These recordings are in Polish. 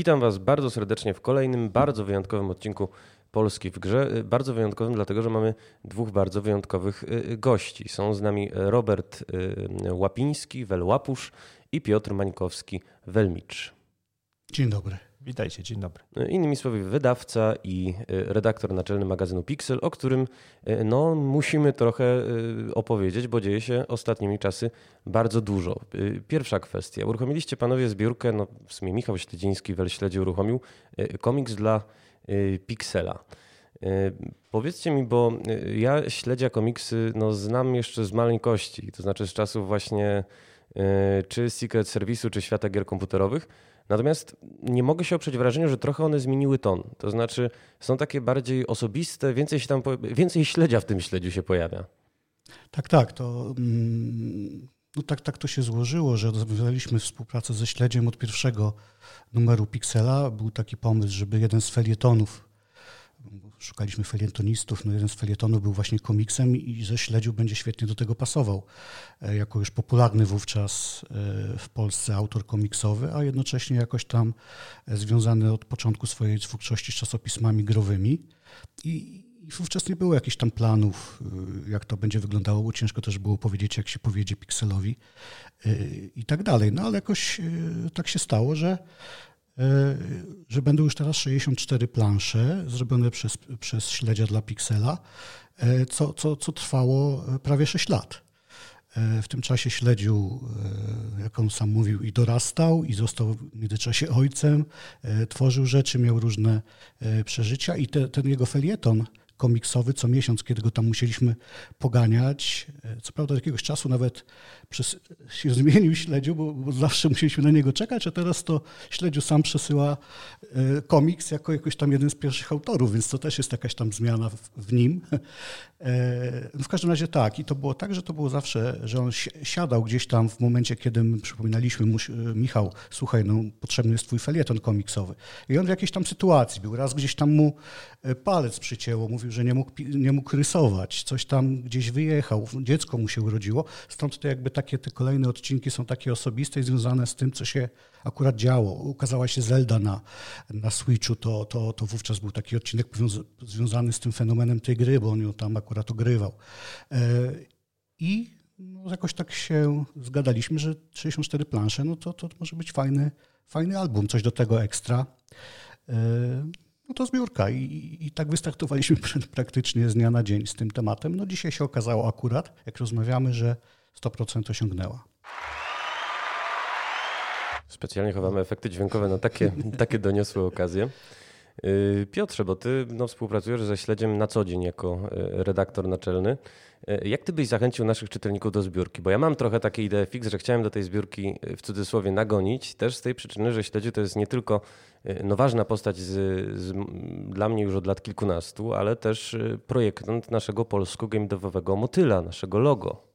Witam Was bardzo serdecznie w kolejnym bardzo wyjątkowym odcinku Polski w grze. Bardzo wyjątkowym, dlatego że mamy dwóch bardzo wyjątkowych y, gości. Są z nami Robert y, Łapiński, Welłapusz i Piotr Mańkowski, Welmicz. Dzień dobry. Witajcie, dzień dobry. Innymi słowy, wydawca i redaktor naczelny magazynu Pixel, o którym no, musimy trochę opowiedzieć, bo dzieje się ostatnimi czasy bardzo dużo. Pierwsza kwestia. Uruchomiliście panowie zbiórkę, no w sumie Michał Śledziński wel śledzi uruchomił, komiks dla Pixela. Powiedzcie mi, bo ja śledzia komiksy no, znam jeszcze z maleńkości, to znaczy z czasów właśnie czy Secret Service'u, czy świata gier komputerowych. Natomiast nie mogę się oprzeć wrażeniu, że trochę one zmieniły ton. To znaczy są takie bardziej osobiste, więcej, się tam, więcej śledzia w tym śledziu się pojawia. Tak, tak. To, no tak, tak to się złożyło, że rozwiązaliśmy współpracę ze śledziem od pierwszego numeru Pixela. Był taki pomysł, żeby jeden z felietonów szukaliśmy felietonistów. No jeden z felietonów był właśnie komiksem i ze śledziu będzie świetnie do tego pasował. E, jako już popularny wówczas e, w Polsce autor komiksowy, a jednocześnie jakoś tam e, związany od początku swojej twórczości z czasopismami growymi. I, i wówczas nie było jakichś tam planów, jak to będzie wyglądało, bo ciężko też było powiedzieć, jak się powiedzie pikselowi i tak dalej. No ale jakoś tak się stało, że że będą już teraz 64 plansze zrobione przez, przez śledzia dla Pixela, e, co, co, co trwało prawie 6 lat. E, w tym czasie śledził, jak on sam mówił, i dorastał, i został w międzyczasie ojcem, tworzył rzeczy, miał różne przeżycia i te, ten jego felieton komiksowy co miesiąc, kiedy go tam musieliśmy poganiać. Co prawda od jakiegoś czasu nawet przez, się zmienił śledziu, bo, bo, zawsze musieliśmy na niego czekać, a teraz to śledziu sam przesyła e, komiks jako jakoś tam jeden z pierwszych autorów, więc to też jest jakaś tam zmiana w, w nim. E, no w każdym razie tak. I to było tak, że to było zawsze, że on siadał gdzieś tam w momencie, kiedy my przypominaliśmy mu, e, Michał, słuchaj, no potrzebny jest twój felieton komiksowy. I on w jakiejś tam sytuacji był. Raz gdzieś tam mu palec przycięło, mówił, że nie mógł, nie mógł rysować. Coś tam gdzieś wyjechał, dziecko mu się urodziło. Stąd to jakby takie te kolejne odcinki są takie osobiste i związane z tym, co się akurat działo. Ukazała się Zelda na, na Switchu, to, to, to wówczas był taki odcinek związany z tym fenomenem tej gry, bo on ją tam akurat ogrywał. E, I no, jakoś tak się zgadaliśmy, że 64 plansze, no to, to może być fajny, fajny album, coś do tego ekstra. No to zbiórka I, i tak wystartowaliśmy praktycznie z dnia na dzień z tym tematem. No dzisiaj się okazało akurat, jak rozmawiamy, że 100% osiągnęła. Specjalnie chowamy efekty dźwiękowe na takie, takie doniosłe okazje. Y, Piotrze, bo ty no, współpracujesz ze śledziem na co dzień jako y, redaktor naczelny. Y, jak ty byś zachęcił naszych czytelników do zbiórki? Bo ja mam trochę takie ideę fix, że chciałem do tej zbiórki w cudzysłowie nagonić, też z tej przyczyny, że śledziu to jest nie tylko no, ważna postać z, z, dla mnie już od lat kilkunastu, ale też projektant naszego polskiego game devowego motyla, naszego logo.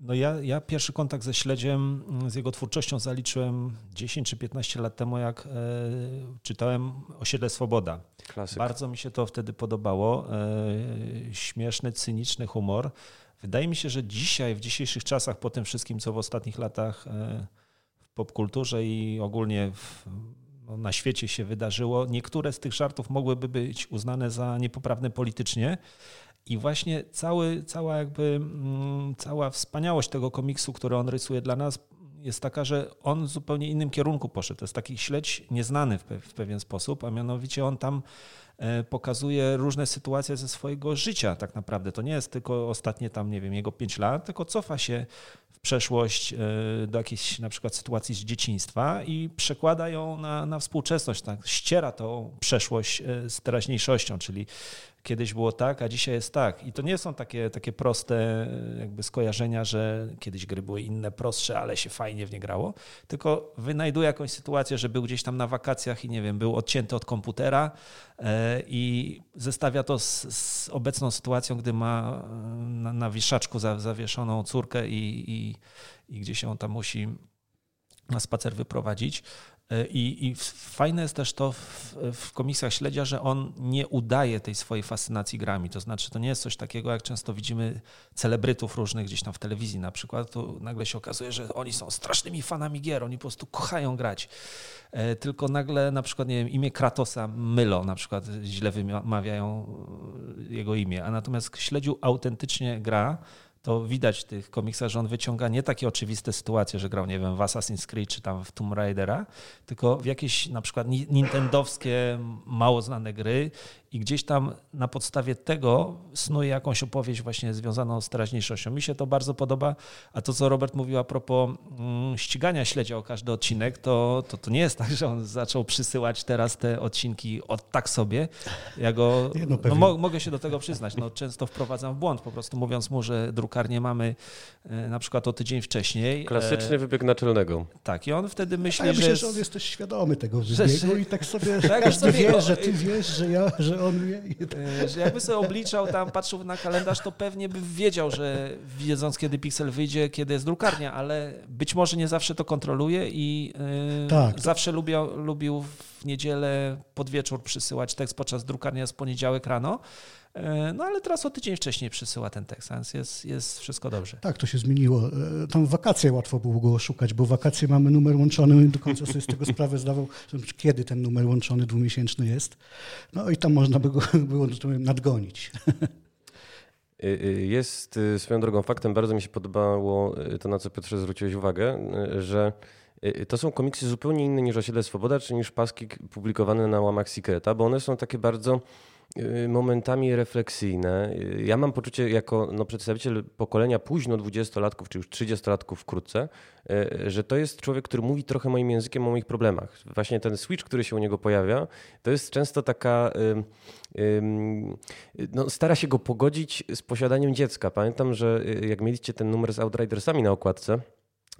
No ja, ja pierwszy kontakt ze śledziem, mm, z jego twórczością zaliczyłem 10 czy 15 lat temu, jak e, czytałem Osiedle Swoboda. Klasyk. Bardzo mi się to wtedy podobało. E, śmieszny, cyniczny humor. Wydaje mi się, że dzisiaj, w dzisiejszych czasach, po tym wszystkim, co w ostatnich latach e, w popkulturze i ogólnie w, no, na świecie się wydarzyło, niektóre z tych żartów mogłyby być uznane za niepoprawne politycznie, i właśnie cały, cała jakby mm, cała wspaniałość tego komiksu, który on rysuje dla nas, jest taka, że on w zupełnie innym kierunku poszedł. To jest taki śledź nieznany w, pewien sposób, a mianowicie on tam e, pokazuje różne sytuacje ze swojego życia tak naprawdę. To nie jest tylko ostatnie tam, nie wiem, jego pięć lat, tylko cofa się w przeszłość e, do jakiejś na przykład sytuacji z dzieciństwa i przekłada ją na, na współczesność, tak, ściera tą przeszłość e, z teraźniejszością, czyli kiedyś było tak, a dzisiaj jest tak. I to nie są takie, takie proste jakby skojarzenia, że kiedyś gry były inne, prostsze, ale się fajnie w nie grało, tylko wynajduje jakąś sytuację, że był gdzieś tam na wakacjach i nie wiem, był odcięty od komputera e, i zestawia to z, z obecną sytuacją, gdy ma e, na, na wiszaczku zawieszoną córkę i, i, i gdzieś ją tam musi na spacer wyprowadzić. E, I, I, fajne jest też to w, w komiksach śledzia, że on nie udaje tej swojej fascynacji grami. To znaczy, to nie jest coś takiego, jak często widzimy celebrytów różnych gdzieś tam w telewizji na przykład, to nagle się okazuje, że oni są strasznymi fanami gier, oni po prostu kochają grać. E, tylko nagle na przykład, nie wiem, imię Kratosa mylą, na przykład źle wymawiają jego imię, a natomiast śledziu autentycznie gra, to widać w tych komiksach, że on wyciąga nie takie oczywiste sytuacje, że grał, nie wiem, w Assassin's Creed czy tam w Tomb Raidera, tylko w jakieś na przykład nintendowskie, mało znane gry i gdzieś tam na podstawie tego snuje jakąś opowieść właśnie związaną z teraźniejszością. Mi się to bardzo podoba, a to, co Robert mówił a propos mm, ścigania śledzia o każdy odcinek, to, to, to nie jest tak, że on zaczął przysyłać teraz te odcinki od tak sobie. Ja go, no, no, mo mogę się do tego przyznać, no, często wprowadzam w błąd, po prostu mówiąc mu, że drukarnię mamy e, na przykład o tydzień wcześniej. Klasyczny e, wybieg naczelnego. Tak, i on wtedy myśli, ja że... myślę, że on jest też świadomy tego wybiegu że, i tak sobie tak, każdy sobie, wie, że ty wiesz, że ja, że on wie. E, że jakby sobie obliczał tam, patrzył na kalendarz, to pewnie by wiedział, że wiedząc kiedy Pixel wyjdzie, kiedy jest drukarnia, ale być może nie zawsze to kontroluje i yy, tak. zawsze lubił, lubił w niedzielę pod wieczór przysyłać tekst podczas drukarnia z poniedziałek rano. E, no ale teraz o tydzień wcześniej przysyła ten tekst, więc jest, jest wszystko dobrze. Tak, to się zmieniło. Tam wakacje łatwo było go szukać, bo wakacje mamy numer łączony, do końca sobie z tego sprawę zdawał, kiedy ten numer łączony dwumiesięczny jest. No i tam można by go było nadgonić. Y, y, jest y, swoją drogą faktem, bardzo mi się podobało to, na co Piotrze zwróciłeś uwagę, że to są komiksy zupełnie inne niż Osiedle Swoboda, czy niż paski publikowane na łamach Secreta, bo one są takie bardzo momentami refleksyjne. Y, ja mam poczucie, jako no, przedstawiciel pokolenia późno dwudziestolatków, czy już trzydziestolatków wkrótce, y, że to jest człowiek, który mówi trochę moim językiem o moich problemach. Właśnie ten switch, który się u niego pojawia, to jest często taka. No, stara się go pogodzić z posiadaniem dziecka. Pamiętam, że jak mieliście ten numer z Outridersami na okładce,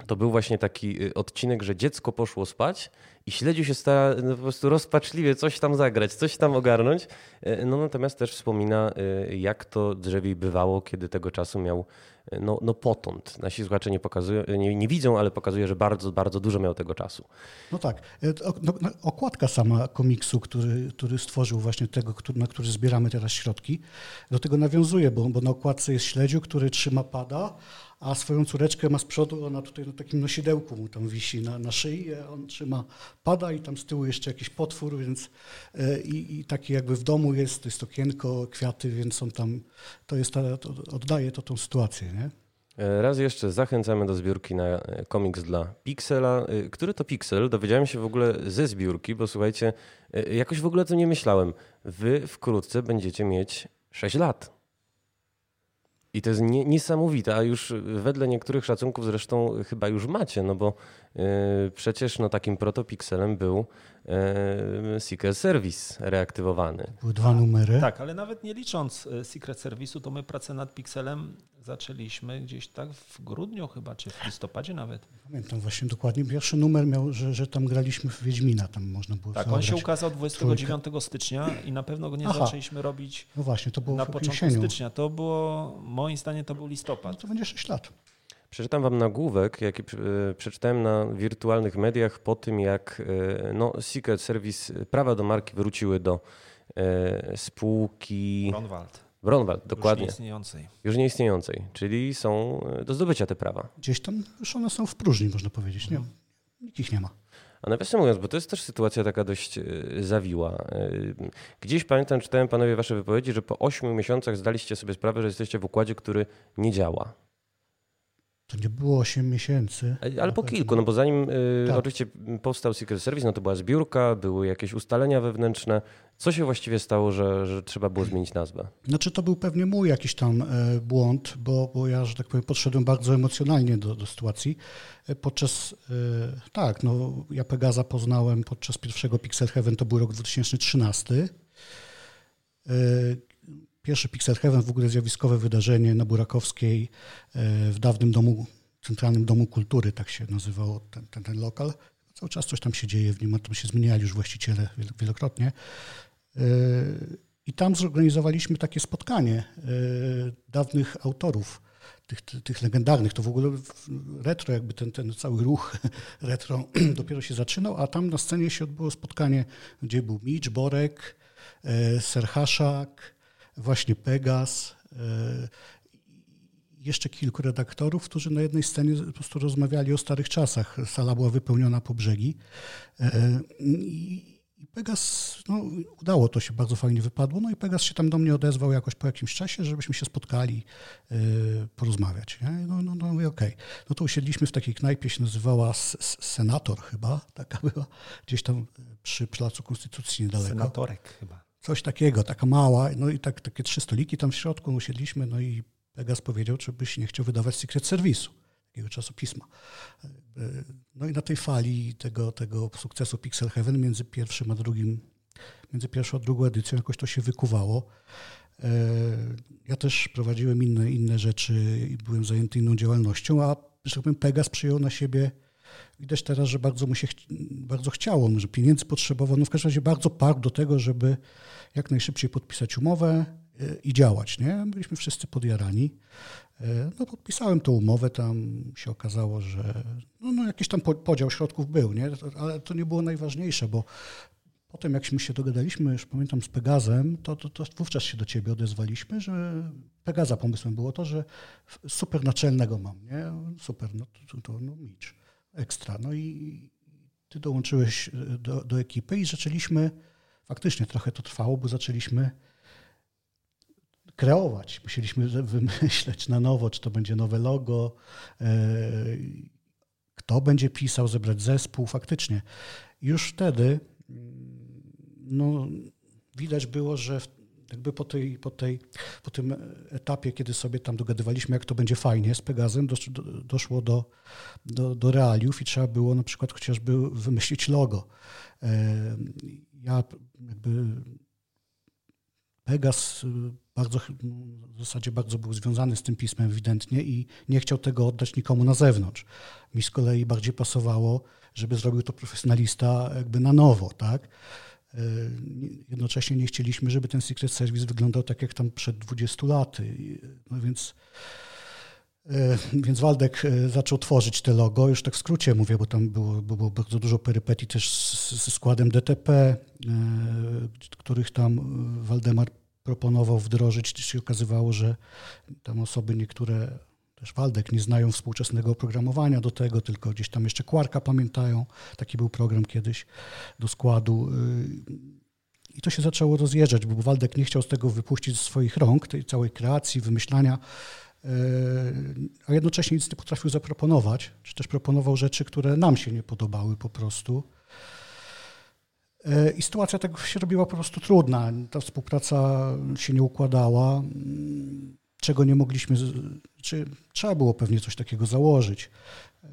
to był właśnie taki y, odcinek, że dziecko poszło spać i śledził się stara no, po prostu rozpaczliwie coś tam zagrać, coś tam ogarnąć. Y, no natomiast też wspomina, y, jak to drzewiej bywało, kiedy tego czasu miał no, no potąd. Nasi słuchacze nie, pokazują, nie, nie, widzą, ale pokazuje, że bardzo, bardzo dużo miał tego czasu. No tak. No, no, okładka sama komiksu, który, który stworzył właśnie tego, na który zbieramy teraz środki, do tego nawiązuje, bo, bo na okładce jest śledziu, który trzyma pada, a swoją córeczkę ma z przodu, ona tutaj na takim nosidełku mu tam wisi na, na szyi, on trzyma, pada i tam z tyłu jeszcze jakiś potwór, więc e, i, i taki jakby w domu jest, to jest okienko, kwiaty, więc on tam, to jest, ta, to oddaje to tą sytuację, nie? E, raz jeszcze zachęcamy do zbiórki na e, komiks dla Pixela. Który to Pixel? Dowiedziałem się w ogóle ze zbiórki, bo słuchajcie, jakoś w ogóle o tym nie myślałem. Wy wkrótce będziecie mieć 6 lat. I to jest nie, niesamowite, a już wedle niektórych szacunków zresztą chyba już macie, no bo yy, przecież no, takim protopikselem był Secret Service reaktywowany. Były dwa numery. Tak, ale nawet nie licząc e, Secret Service'u, to my pracę nad Pixelem zaczęliśmy gdzieś tak w grudniu chyba, czy w listopadzie nawet. Pamiętam właśnie dokładnie. Pierwszy numer miał, że, że tam graliśmy w Wiedźmina, tam można było Tak, on się ukazał 29 trójkę. stycznia i na pewno go nie Aha. zaczęliśmy robić no właśnie, to było na początku stycznia. To było, moim zdaniem to był listopad. No to będzie 6 lat. Przeczytam wam nagłówek, jaki e, przeczytałem na wirtualnych mediach po tym, jak e, no, Secret Service, prawa do marki wróciły do e, spółki... Ronwald. Bronwald, dokładnie. Już nieistniejącej. Już nieistniejącej, czyli są e, do zdobycia te prawa. Gdzieś tam już one są w próżni, można powiedzieć. Nie? Mhm. Nikt ich nie ma. A nawiasem mówiąc, bo to jest też sytuacja taka dość e, zawiła. E, gdzieś pamiętam, czytałem panowie wasze wypowiedzi, że po ośmiu miesiącach zdaliście sobie sprawę, że jesteście w układzie, który nie działa. To nie było 8 miesięcy. Ale po kilku, no bo zanim y, tak. oczywiście powstał Secret Service, no to była zbiórka, były jakieś ustalenia wewnętrzne. Co się właściwie stało, że, że trzeba było zmienić nazwę? Znaczy to był pewnie mój jakiś tam e, błąd, bo, bo ja, że tak powiem, podszedłem bardzo emocjonalnie do, do sytuacji. E, podczas, e, tak, no ja Pegaza poznałem podczas pierwszego Pixel Heaven, to był rok 2013 Pierwszy Pixel Heaven, w ogóle zjawiskowe wydarzenie na Burakowskiej e, w dawnym domu, Centralnym Domu Kultury, tak się nazywał ten, ten, ten lokal. Cały czas coś tam się dzieje w nim, tam się zmieniali już właściciele wielokrotnie. E, I tam zorganizowaliśmy takie spotkanie e, dawnych autorów tych, tych legendarnych. To w ogóle retro, jakby ten, ten cały ruch retro dopiero się zaczynał, a tam na scenie się odbyło spotkanie, gdzie był Mitch, Borek, Serhaszak, właśnie Pegas, e, jeszcze kilku redaktorów, którzy na jednej scenie po prostu rozmawiali o starych czasach. Sala była wypełniona po brzegi. E, I i Pegas, no, udało to się, bardzo fajnie wypadło. No i Pegas się tam do mnie odezwał jakoś po jakimś czasie, żebyśmy się spotkali, yy, porozmawiać. No, no, no mówię, okej. Okay. No to usiedliśmy w takiej knajpie, się nazywała Senator chyba, taka była, gdzieś tam przy Placu Konstytucji niedaleko. Senatorek chyba. Coś takiego, taka mała, no i tak, takie trzy stoliki tam w środku, usiedliśmy, no i Pegas powiedział, czy byś nie chciał wydawać Secret Service'u takiego czasopisma. No i na tej fali tego, tego sukcesu Pixel Heaven między pierwszym a drugim, między pierwszą a drugą edycją jakoś to się wykuwało. E, ja też prowadziłem inne, inne rzeczy i byłem zajęty inną działalnością, a że tak powiem, Pegas przyjął na siebie Widać teraz, że bardzo mu się bardzo chciało, że pieniędzy potrzebował. No w każdym razie bardzo parł do tego, żeby jak najszybciej podpisać umowę e, i działać. Nie? Byliśmy wszyscy podjarani. E, no podpisałem tą umowę, tam się okazało, że no, no jakiś tam podział środków był, nie? ale to nie było najważniejsze, bo potem jakśmy się dogadaliśmy, już pamiętam z Pegazem, to, to, to wówczas się do ciebie odezwaliśmy, że Pegaza pomysłem było to, że super naczelnego mam, nie? Super, no to, to no Mitch, ekstra. No i ty dołączyłeś e, do, do ekipy i zaczęliśmy, faktycznie trochę to trwało, bo zaczęliśmy kreować. Musieliśmy wymyśleć na nowo, czy to będzie nowe logo, e, kto będzie pisał, zebrać zespół. Faktycznie już wtedy mm, no, widać było, że jakby po, tej, po, tej, po tym etapie, kiedy sobie tam dogadywaliśmy, jak to będzie fajnie z Pegazem, doszło do, do, do realiów i trzeba było na przykład chociażby wymyślić logo. E, ja jakby Pegas bardzo, w zasadzie bardzo był związany z tym pismem ewidentnie i nie chciał tego oddać nikomu na zewnątrz. Mi z kolei bardziej pasowało, żeby zrobił to profesjonalista jakby na nowo, tak? E, jednocześnie nie chcieliśmy, żeby ten Secret Service wyglądał tak jak tam przed 20 laty. No więc, e, więc Waldek e, zaczął tworzyć te logo, już tak w skrócie mówię, bo tam było, było bardzo dużo perypetii też ze składem DTP, których tam Waldemar proponował wdrożyć, się okazywało, że tam osoby niektóre, też Waldek, nie znają współczesnego oprogramowania do tego, tylko gdzieś tam jeszcze Quarka pamiętają. Taki był program kiedyś do składu. Y, I to się zaczęło rozjeżdżać, bo Waldek nie chciał z tego wypuścić ze swoich rąk, tej całej kreacji, wymyślania, y, a jednocześnie nic nie potrafił zaproponować, czy też proponował rzeczy, które nam się nie podobały po prostu. E, I sytuacja tak się robiła po prostu trudna. Ta współpraca się nie układała, czego nie mogliśmy, czy trzeba było pewnie coś takiego założyć. E,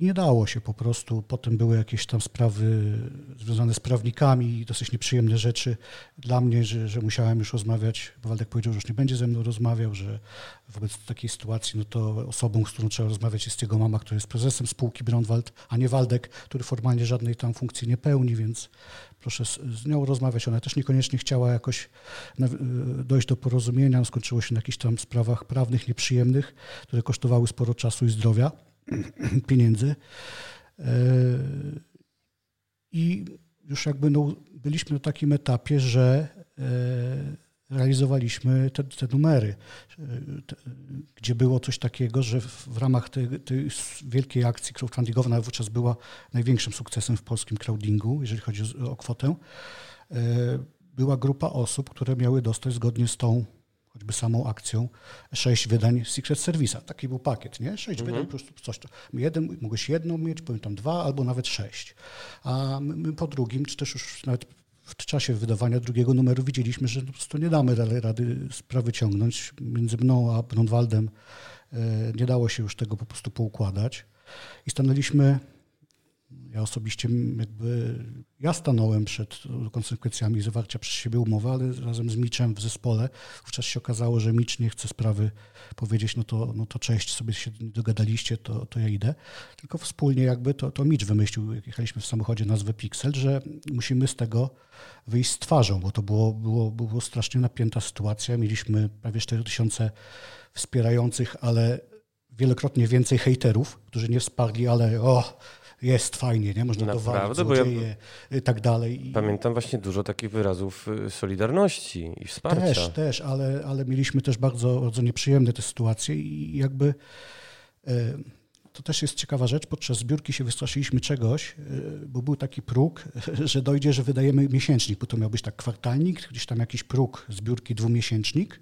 nie dało się po prostu. Potem były jakieś tam sprawy związane z prawnikami, dosyć nieprzyjemne rzeczy dla mnie, że, że musiałem już rozmawiać, bo Waldek powiedział, że już nie będzie ze mną rozmawiał, że wobec takiej sytuacji, no to osobą, z którą trzeba rozmawiać jest jego mama, która jest prezesem spółki Brąwald, a nie Waldek, który formalnie żadnej tam funkcji nie pełni, więc proszę z, z nią rozmawiać. Ona też niekoniecznie chciała jakoś dojść do porozumienia. Skończyło się na jakichś tam sprawach prawnych nieprzyjemnych, które kosztowały sporo czasu i zdrowia. pieniędzy. E, I już jakby no, byliśmy na takim etapie, że e, realizowaliśmy te, te numery, e, te, gdzie było coś takiego, że w, w ramach tej, tej, wielkiej akcji crowdfundingowej, ona wówczas była największym sukcesem w polskim crowdingu, jeżeli chodzi o, o kwotę, była grupa osób, które miały dostać zgodnie z tą choćby samą akcją, sześć wydań Secret Service'a. Taki był pakiet, nie? Sześć mhm. wydań plus coś. To. Jeden, mogłeś jedną mieć, pamiętam dwa, albo nawet sześć. A my po drugim, czy też już nawet w czasie wydawania drugiego numeru widzieliśmy, że po prostu nie damy rady sprawy ciągnąć. Między mną a Brunwaldem e, nie dało się już tego po prostu poukładać. I stanęliśmy Ja osobiście jakby, ja stanąłem przed konsekwencjami zawarcia przez siebie umowy, ale razem z Miczem w zespole wówczas się okazało, że Micz nie chce sprawy powiedzieć, no to, no to cześć, sobie się dogadaliście, to, to ja idę. Tylko wspólnie jakby to, to Micz wymyślił, jak jechaliśmy w samochodzie nazwę Pixel, że musimy z tego wyjść z twarzą, bo to było, było, było strasznie napięta sytuacja. Mieliśmy prawie 4000 wspierających, ale wielokrotnie więcej hejterów, którzy nie wsparli, ale o, jest fajnie, nie? Można dowalić złodzieje ja i tak dalej. Pamiętam właśnie dużo takich wyrazów y, solidarności i wsparcia. Też, też, ale, ale mieliśmy też bardzo, bardzo nieprzyjemne te sytuacje i jakby e, to też jest ciekawa rzecz. Podczas zbiórki się wystraszyliśmy czegoś, e, bo był taki próg, że dojdzie, że wydajemy miesięcznik, bo to miał być tak kwartalnik, gdzieś tam jakiś próg zbiórki dwumiesięcznik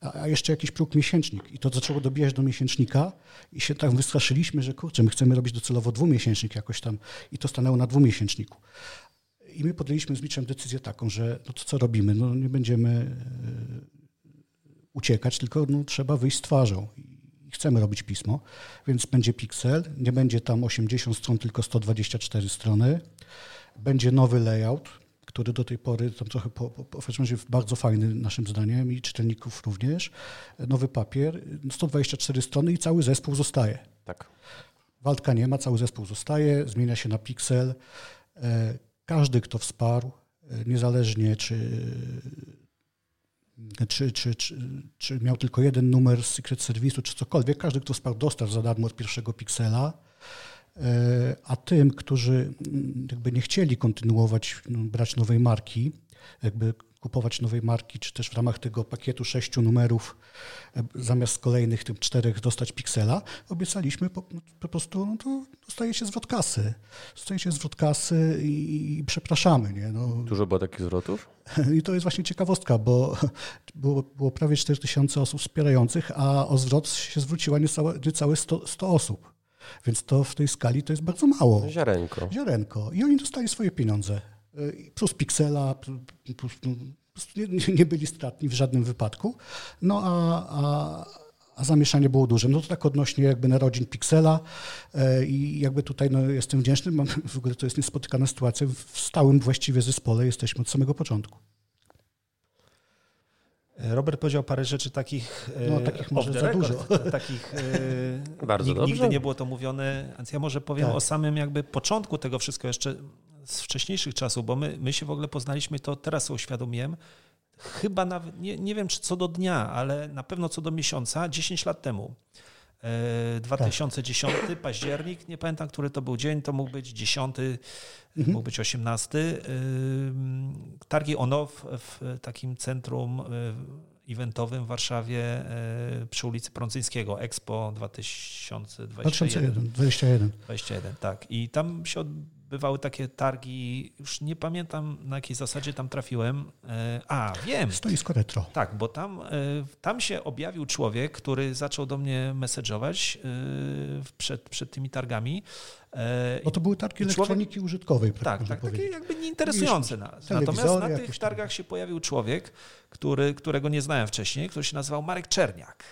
a jeszcze jakiś próg miesięcznik. I to zaczęło dobijać do miesięcznika i się tak wystraszyliśmy, że kurczę, my chcemy robić docelowo dwumiesięcznik jakoś tam i to stanęło na dwumiesięczniku. I my podjęliśmy z Miczem decyzję taką, że no to co robimy? No nie będziemy e, uciekać, tylko no, trzeba wyjść z twarzą. I chcemy robić pismo, więc będzie Pixel, nie będzie tam 80 stron, tylko 124 strony. Będzie nowy layout, który do tej pory tam trochę po, po, bardzo fajny naszym zdaniem i czytelników również. Nowy papier, 124 strony i cały zespół zostaje. Tak. Waldka nie ma, cały zespół zostaje, zmienia się na Pixel. E, każdy, kto wsparł, e, niezależnie czy, czy, czy, czy, miał tylko jeden numer z Secret Service'u, czy cokolwiek, każdy, kto wsparł, dostał za darmo od pierwszego Pixela. E, a tym, którzy jakby nie chcieli kontynuować, no, brać nowej marki, jakby kupować nowej marki, czy też w ramach tego pakietu sześciu numerów e, zamiast kolejnych tym czterech dostać piksela, obiecaliśmy po, po prostu, no to dostajecie zwrot kasy. Dostajecie zwrot kasy i, i przepraszamy. Nie? No. Dużo było takich zwrotów? I to jest właśnie ciekawostka, bo było, było prawie 4000 osób wspierających, a o zwrot się zwróciła niecałe, niecałe 100, 100 osób. Więc to w tej skali to jest bardzo mało. Ziarenko. Ziarenko. I oni dostali swoje pieniądze. Y, plus piksela, plus, nie, nie, byli stratni w żadnym wypadku. No a, a, a zamieszanie było duże. No to tak odnośnie jakby narodzin Pixela y, i jakby tutaj no, jestem wdzięczny, mam, w ogóle to jest niespotykana sytuacja, w stałym właściwie zespole jesteśmy od samego początku. Robert powiedział parę rzeczy takich. No, takich może za dużo. Takich, e, Bardzo nigdy, nigdy nie było to mówione, więc ja może powiem tak. o samym jakby początku tego wszystkiego jeszcze z wcześniejszych czasów, bo my, my się w ogóle poznaliśmy, to teraz uświadomiłem, chyba nawet, nie, nie wiem czy co do dnia, ale na pewno co do miesiąca, 10 lat temu. 2010 e, tak. październik, nie pamiętam, który to był dzień, to mógł być 10, mhm. mógł być 18. E, targi ONO w, takim centrum e, eventowym w Warszawie przy ulicy Prącyńskiego, Expo 2021. 2021. 21, tak. I tam się bywały takie targi, już nie pamiętam na jakiej zasadzie tam trafiłem. E, a, wiem. Stoisko retro. Tak, bo tam, e, tam się objawił człowiek, który zaczął do mnie message'ować e, przed, przed tymi targami. No to były targi elektroniki człowiek, użytkowej. Tak, tak takie jakby nieinteresujące nas. Natomiast na tych targach się pojawił człowiek, który, którego nie znałem wcześniej, który się nazywał Marek Czerniak.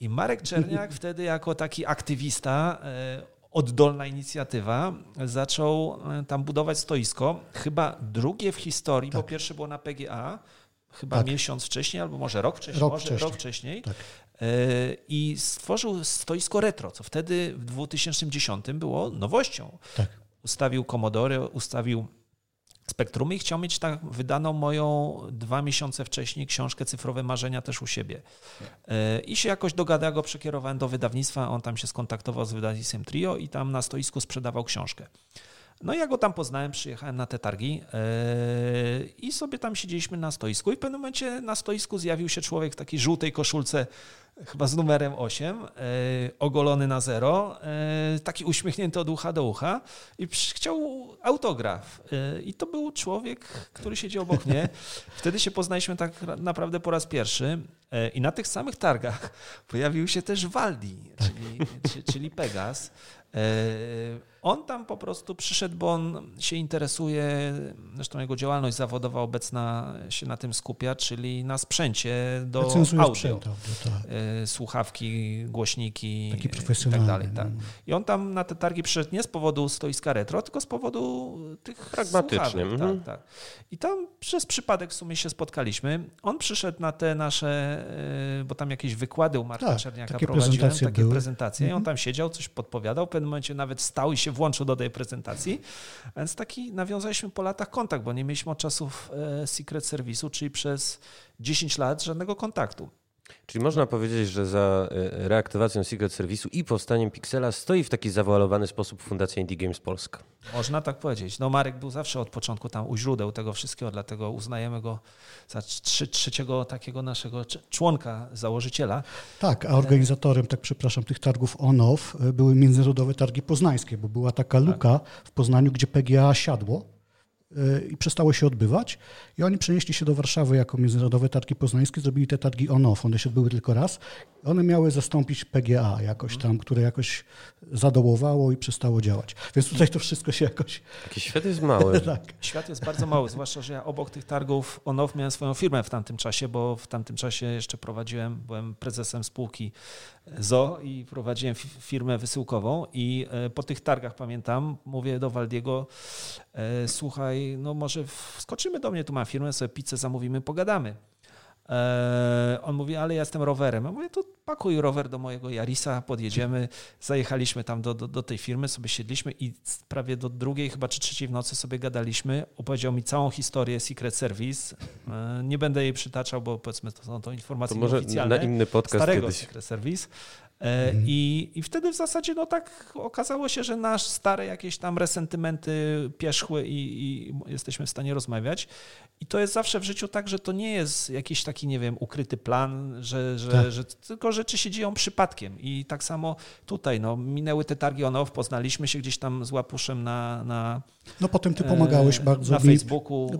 I Marek Czerniak wtedy jako taki aktywista oddolna inicjatywa, zaczął e, tam budować stoisko, chyba drugie w historii, tak. bo pierwsze było na PGA, chyba tak. miesiąc wcześniej, albo może rok wcześniej, rok może wcześniej. Rok wcześniej. Tak. E, I stworzył stoisko retro, co wtedy w 2010 było nowością. Tak. Ustawił Commodore, ustawił Spektrum i chciał mieć tak wydaną moją dwa miesiące wcześniej książkę Cyfrowe Marzenia też u siebie. E, I się jakoś dogadał, go przekierowałem do wydawnictwa, on tam się skontaktował z wydawnictwem Trio i tam na stoisku sprzedawał książkę. No ja go tam poznałem, przyjechałem na te targi yy, i sobie tam siedzieliśmy na stoisku i w pewnym momencie na stoisku zjawił się człowiek w takiej żółtej koszulce, chyba z numerem 8, yy, ogolony na zero, yy, taki uśmiechnięty od ucha do ucha i chciał autograf. I to był człowiek, który siedzi obok mnie. Wtedy się poznaliśmy tak naprawdę po raz pierwszy i na tych samych targach pojawił się też Waldi, czyli, czyli Pegas. On tam po prostu przyszedł, bo on się interesuje, zresztą jego działalność zawodowa obecna się na tym skupia, czyli na sprzęcie do Recenzuje audio. Sprzęt tak. Y, słuchawki, głośniki Taki i tak dalej. Tak. No. I on tam na te targi przyszedł nie z powodu stoiska retro, tylko z powodu tych Pragmatycznie. Mhm. Tak, tak. I tam przez przypadek w sumie się spotkaliśmy. On przyszedł na te nasze, y, bo tam jakieś wykłady u Marka tak, Czerniaka takie prowadziłem, prezentacje takie były. prezentacje. I on mhm. tam siedział, coś podpowiadał, w pewnym momencie nawet stał i się włączył do tej prezentacji. Więc taki nawiązaliśmy po latach kontakt, bo nie mieliśmy od czasów e, Secret Service'u, czyli przez 10 lat żadnego kontaktu. Czyli można powiedzieć, że za e, reaktywacją Secret Service'u i powstaniem Pixela stoi w taki zawoalowany sposób Fundacja Indie Games Polska. Można tak powiedzieć. No Marek był zawsze od początku tam u źródeł tego wszystkiego, dlatego uznajemy go za trzy, trzeciego takiego naszego członka, założyciela. Tak, a organizatorem, tak przepraszam, tych targów on-off e, były Międzynarodowe Targi Poznańskie, bo była taka luka tak. w Poznaniu, gdzie PGA siadło i przestało się odbywać. I oni przenieśli się do Warszawy jako Międzynarodowe Targi Poznańskie, zrobili te targi on-off. One się odbyły tylko raz. One miały zastąpić PGA jakoś tam, które jakoś zadołowało i przestało działać. Więc tutaj to wszystko się jakoś... Taki świat jest mały. tak. Świat jest bardzo mały, zwłaszcza, że ja obok tych targów on-off miałem swoją firmę w tamtym czasie, bo w tamtym czasie jeszcze prowadziłem, byłem prezesem spółki ZO i prowadziłem firmę wysyłkową i e, po tych targach pamiętam, mówię do Waldiego, e, słuchaj, no może wskoczymy do mnie, tu mam firmę, sobie pizzę zamówimy, pogadamy. E, on mówi, ale ja jestem rowerem. Ja mówię, to pakuj rower do mojego Jarisa, podjedziemy. Zajechaliśmy tam do, do, do, tej firmy, sobie siedliśmy i prawie do drugiej, chyba czy trzeciej w nocy sobie gadaliśmy. Opowiedział mi całą historię Secret Service. E, nie będę jej przytaczał, bo powiedzmy to są to informacje to może oficjalne. na inny podcast starego kiedyś. Secret Service. E, mhm. I, I wtedy w zasadzie no tak okazało się, że nasz stare jakieś tam resentymenty pierzchły i, i, jesteśmy w stanie rozmawiać. I to jest zawsze w życiu tak, że to nie jest jakiś taki, nie wiem, ukryty plan, że, że, tak. że tylko rzeczy się dzieją przypadkiem. I tak samo tutaj, no, minęły te targi on-off, poznaliśmy się gdzieś tam z Łapuszem na... na no potem ty pomagałeś e, bardzo na Facebooku.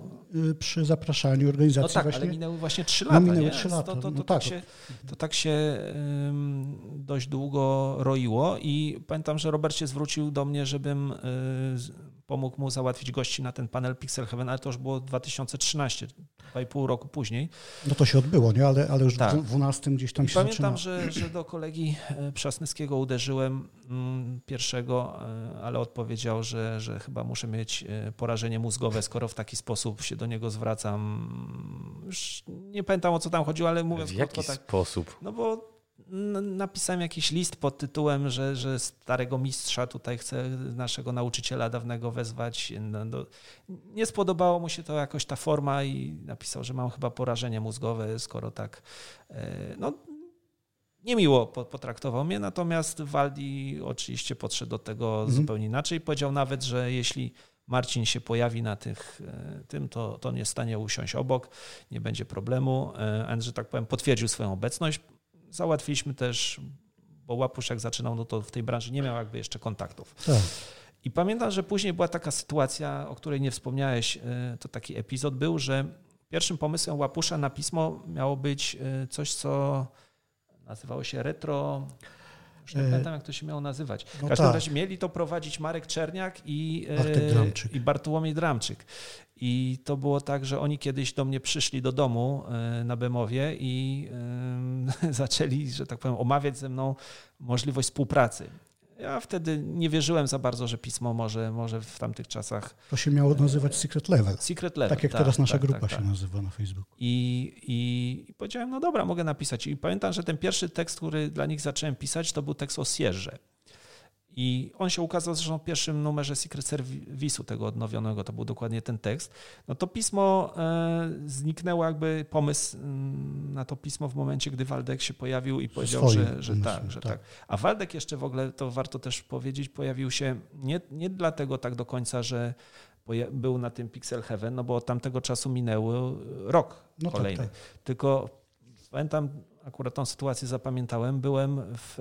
Y, przy zapraszaniu organizacji no tak, właśnie. ale minęły właśnie trzy no, lata, no, minęły trzy lata. To, to, to, to, tak, tak się, to tak się um, dość długo roiło i pamiętam, że Robert się zwrócił do mnie, żebym y, pomógł mu załatwić gości na ten panel Pixel Heaven, ale to już było 2013, dwa i pół roku później. No to się odbyło, nie? Ale, ale już tak. w 12 gdzieś tam I się Pamiętam, że, że do kolegi e, Przasnyskiego uderzyłem mm, pierwszego, e, ale odpowiedział, że, że chyba muszę mieć e, porażenie mózgowe, skoro w taki sposób się do niego zwracam. Już nie pamiętam o co tam chodziło, ale mówię w jaki tak, sposób? No bo napisałem jakiś list pod tytułem, że, że starego mistrza tutaj chcę naszego nauczyciela dawnego wezwać. No, no, nie spodobało mu się to jakoś ta forma i napisał, że mam chyba porażenie mózgowe, skoro tak. E, no, niemiło potraktował mnie, natomiast Waldi oczywiście podszedł do tego mhm. zupełnie inaczej. Powiedział nawet, że jeśli Marcin się pojawi na tych, e, tym, to, to nie jest w stanie usiąść obok, nie będzie problemu. E, że tak powiem, potwierdził swoją obecność. Załatwiliśmy też, bo Łapusz jak zaczynał, no to w tej branży nie miał jakby jeszcze kontaktów. Tak. I pamiętam, że później była taka sytuacja, o której nie wspomniałeś, e, to taki epizod był, że pierwszym pomysłem Łapusza na pismo miało być e, coś, co nazywało się retro już nie e, pamiętam, jak to się miało nazywać. W no każdym tak. razie mieli to prowadzić Marek Czerniak i, i Bartłomiej Dramczyk. I to było tak, że oni kiedyś do mnie przyszli do domu e, na Bemowie i zaczęli, że tak powiem, omawiać ze mną możliwość współpracy. Ja wtedy nie wierzyłem za bardzo, że pismo może, może w tamtych czasach. To się miało nazywać Secret Level. Secret Level. Tak jak tak, teraz nasza tak, grupa tak, się tak. nazywa na Facebooku. I, i, I, powiedziałem, no dobra, mogę napisać. I pamiętam, że ten pierwszy tekst, który dla nich zacząłem pisać, to był tekst o Sierze. I on się ukazał zresztą w pierwszym numerze Secret Service'u tego odnowionego, to był dokładnie ten tekst. No to pismo e, zniknęło jakby pomysł mm, na to pismo w momencie, gdy Waldek się pojawił i powiedział, że, że tak, że tak. tak. A Waldek jeszcze w ogóle, to warto też powiedzieć, pojawił się nie, nie dlatego tak do końca, że był na tym Pixel Heaven, no bo od tamtego czasu minęły rok no tak, kolejny. Tak, tak. Tylko pamiętam, akurat tą sytuację zapamiętałem, byłem w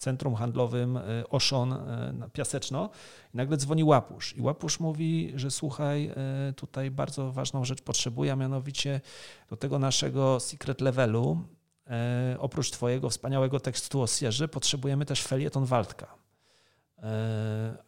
centrum handlowym e, Oszon e, na Piaseczno i nagle dzwoni Łapusz i Łapusz mówi, że słuchaj, e, tutaj bardzo ważną rzecz potrzebuję, a mianowicie do tego naszego secret levelu oprócz twojego wspaniałego tekstu o Sierze potrzebujemy też felieton Waldka.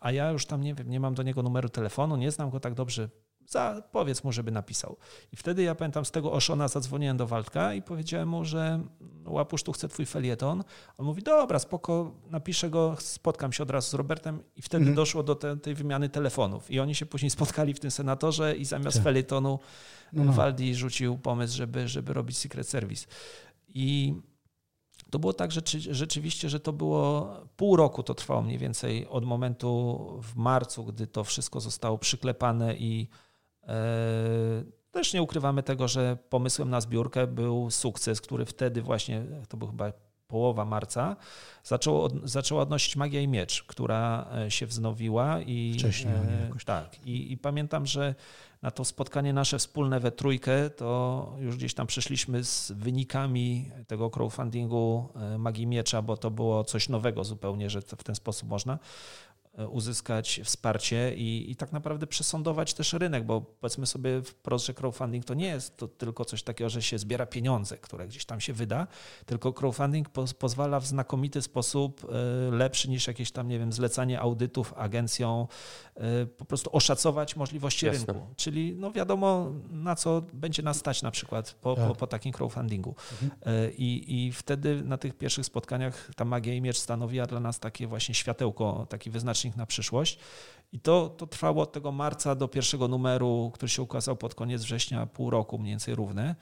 a ja już tam nie wiem, nie mam do niego numeru telefonu, nie znam go tak dobrze, za, powiedz mu, żeby napisał. I wtedy ja pamiętam z tego Oszona zadzwoniłem do Waldka i powiedziałem mu, że łapusz, tu chcę twój felieton. On mówi, dobra, spoko, napiszę go, spotkam się od razu z Robertem i wtedy mhm. doszło do te, tej wymiany telefonów. I oni się później spotkali w tym senatorze i zamiast tak. felietonu no. Waldi rzucił pomysł, żeby, żeby robić Secret Service. I to było tak że, rzeczywiście, że to było pół roku to trwało mniej więcej od momentu w marcu, gdy to wszystko zostało przyklepane i też nie ukrywamy tego, że pomysłem na zbiórkę był sukces, który wtedy właśnie, to był chyba połowa marca, zaczęło, zaczęła odnosić Magia i Miecz, która e, się wznowiła. I, Wcześniej. E, jakoś. Tak. I, I, pamiętam, że na to spotkanie nasze wspólne we trójkę, to już gdzieś tam przyszliśmy z wynikami tego crowdfundingu e, Magii Miecza, bo to było coś nowego zupełnie, że w ten sposób można. E, uzyskać wsparcie i, i tak naprawdę przesądować też rynek, bo powiedzmy sobie wprost, że crowdfunding to nie jest to tylko coś takiego, że się zbiera pieniądze, które gdzieś tam się wyda, tylko crowdfunding po, pozwala w znakomity sposób e, lepszy niż jakieś tam, nie wiem, zlecanie audytów agencją, e, po prostu oszacować możliwości Jasne. rynku. Czyli no wiadomo, na co będzie nas stać na przykład po, tak. po, po, takim crowdfundingu. Mhm. I, I wtedy na tych pierwszych spotkaniach ta magia i miecz stanowiła dla nas takie właśnie światełko, taki wyznacznik na przyszłość. I to, to trwało od tego marca do pierwszego numeru, który się ukazał pod koniec września, pół roku mniej więcej równy.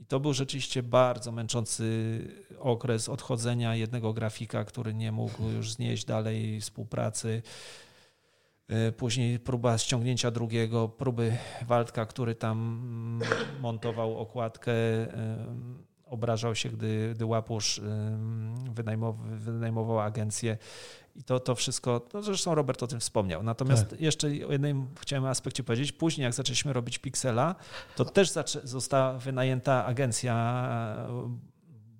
I to był rzeczywiście bardzo męczący okres odchodzenia jednego grafika, który nie mógł już znieść dalej współpracy. E, później próba ściągnięcia drugiego, próby Waldka, który tam montował okładkę, obrażał się, gdy, gdy Łapusz wynajmował, wynajmował agencję i to, to wszystko, no zresztą Robert o tym wspomniał. Natomiast tak. jeszcze o jednym chciałem aspekcie powiedzieć. Później, jak zaczęliśmy robić Pixela, to też została wynajęta agencja,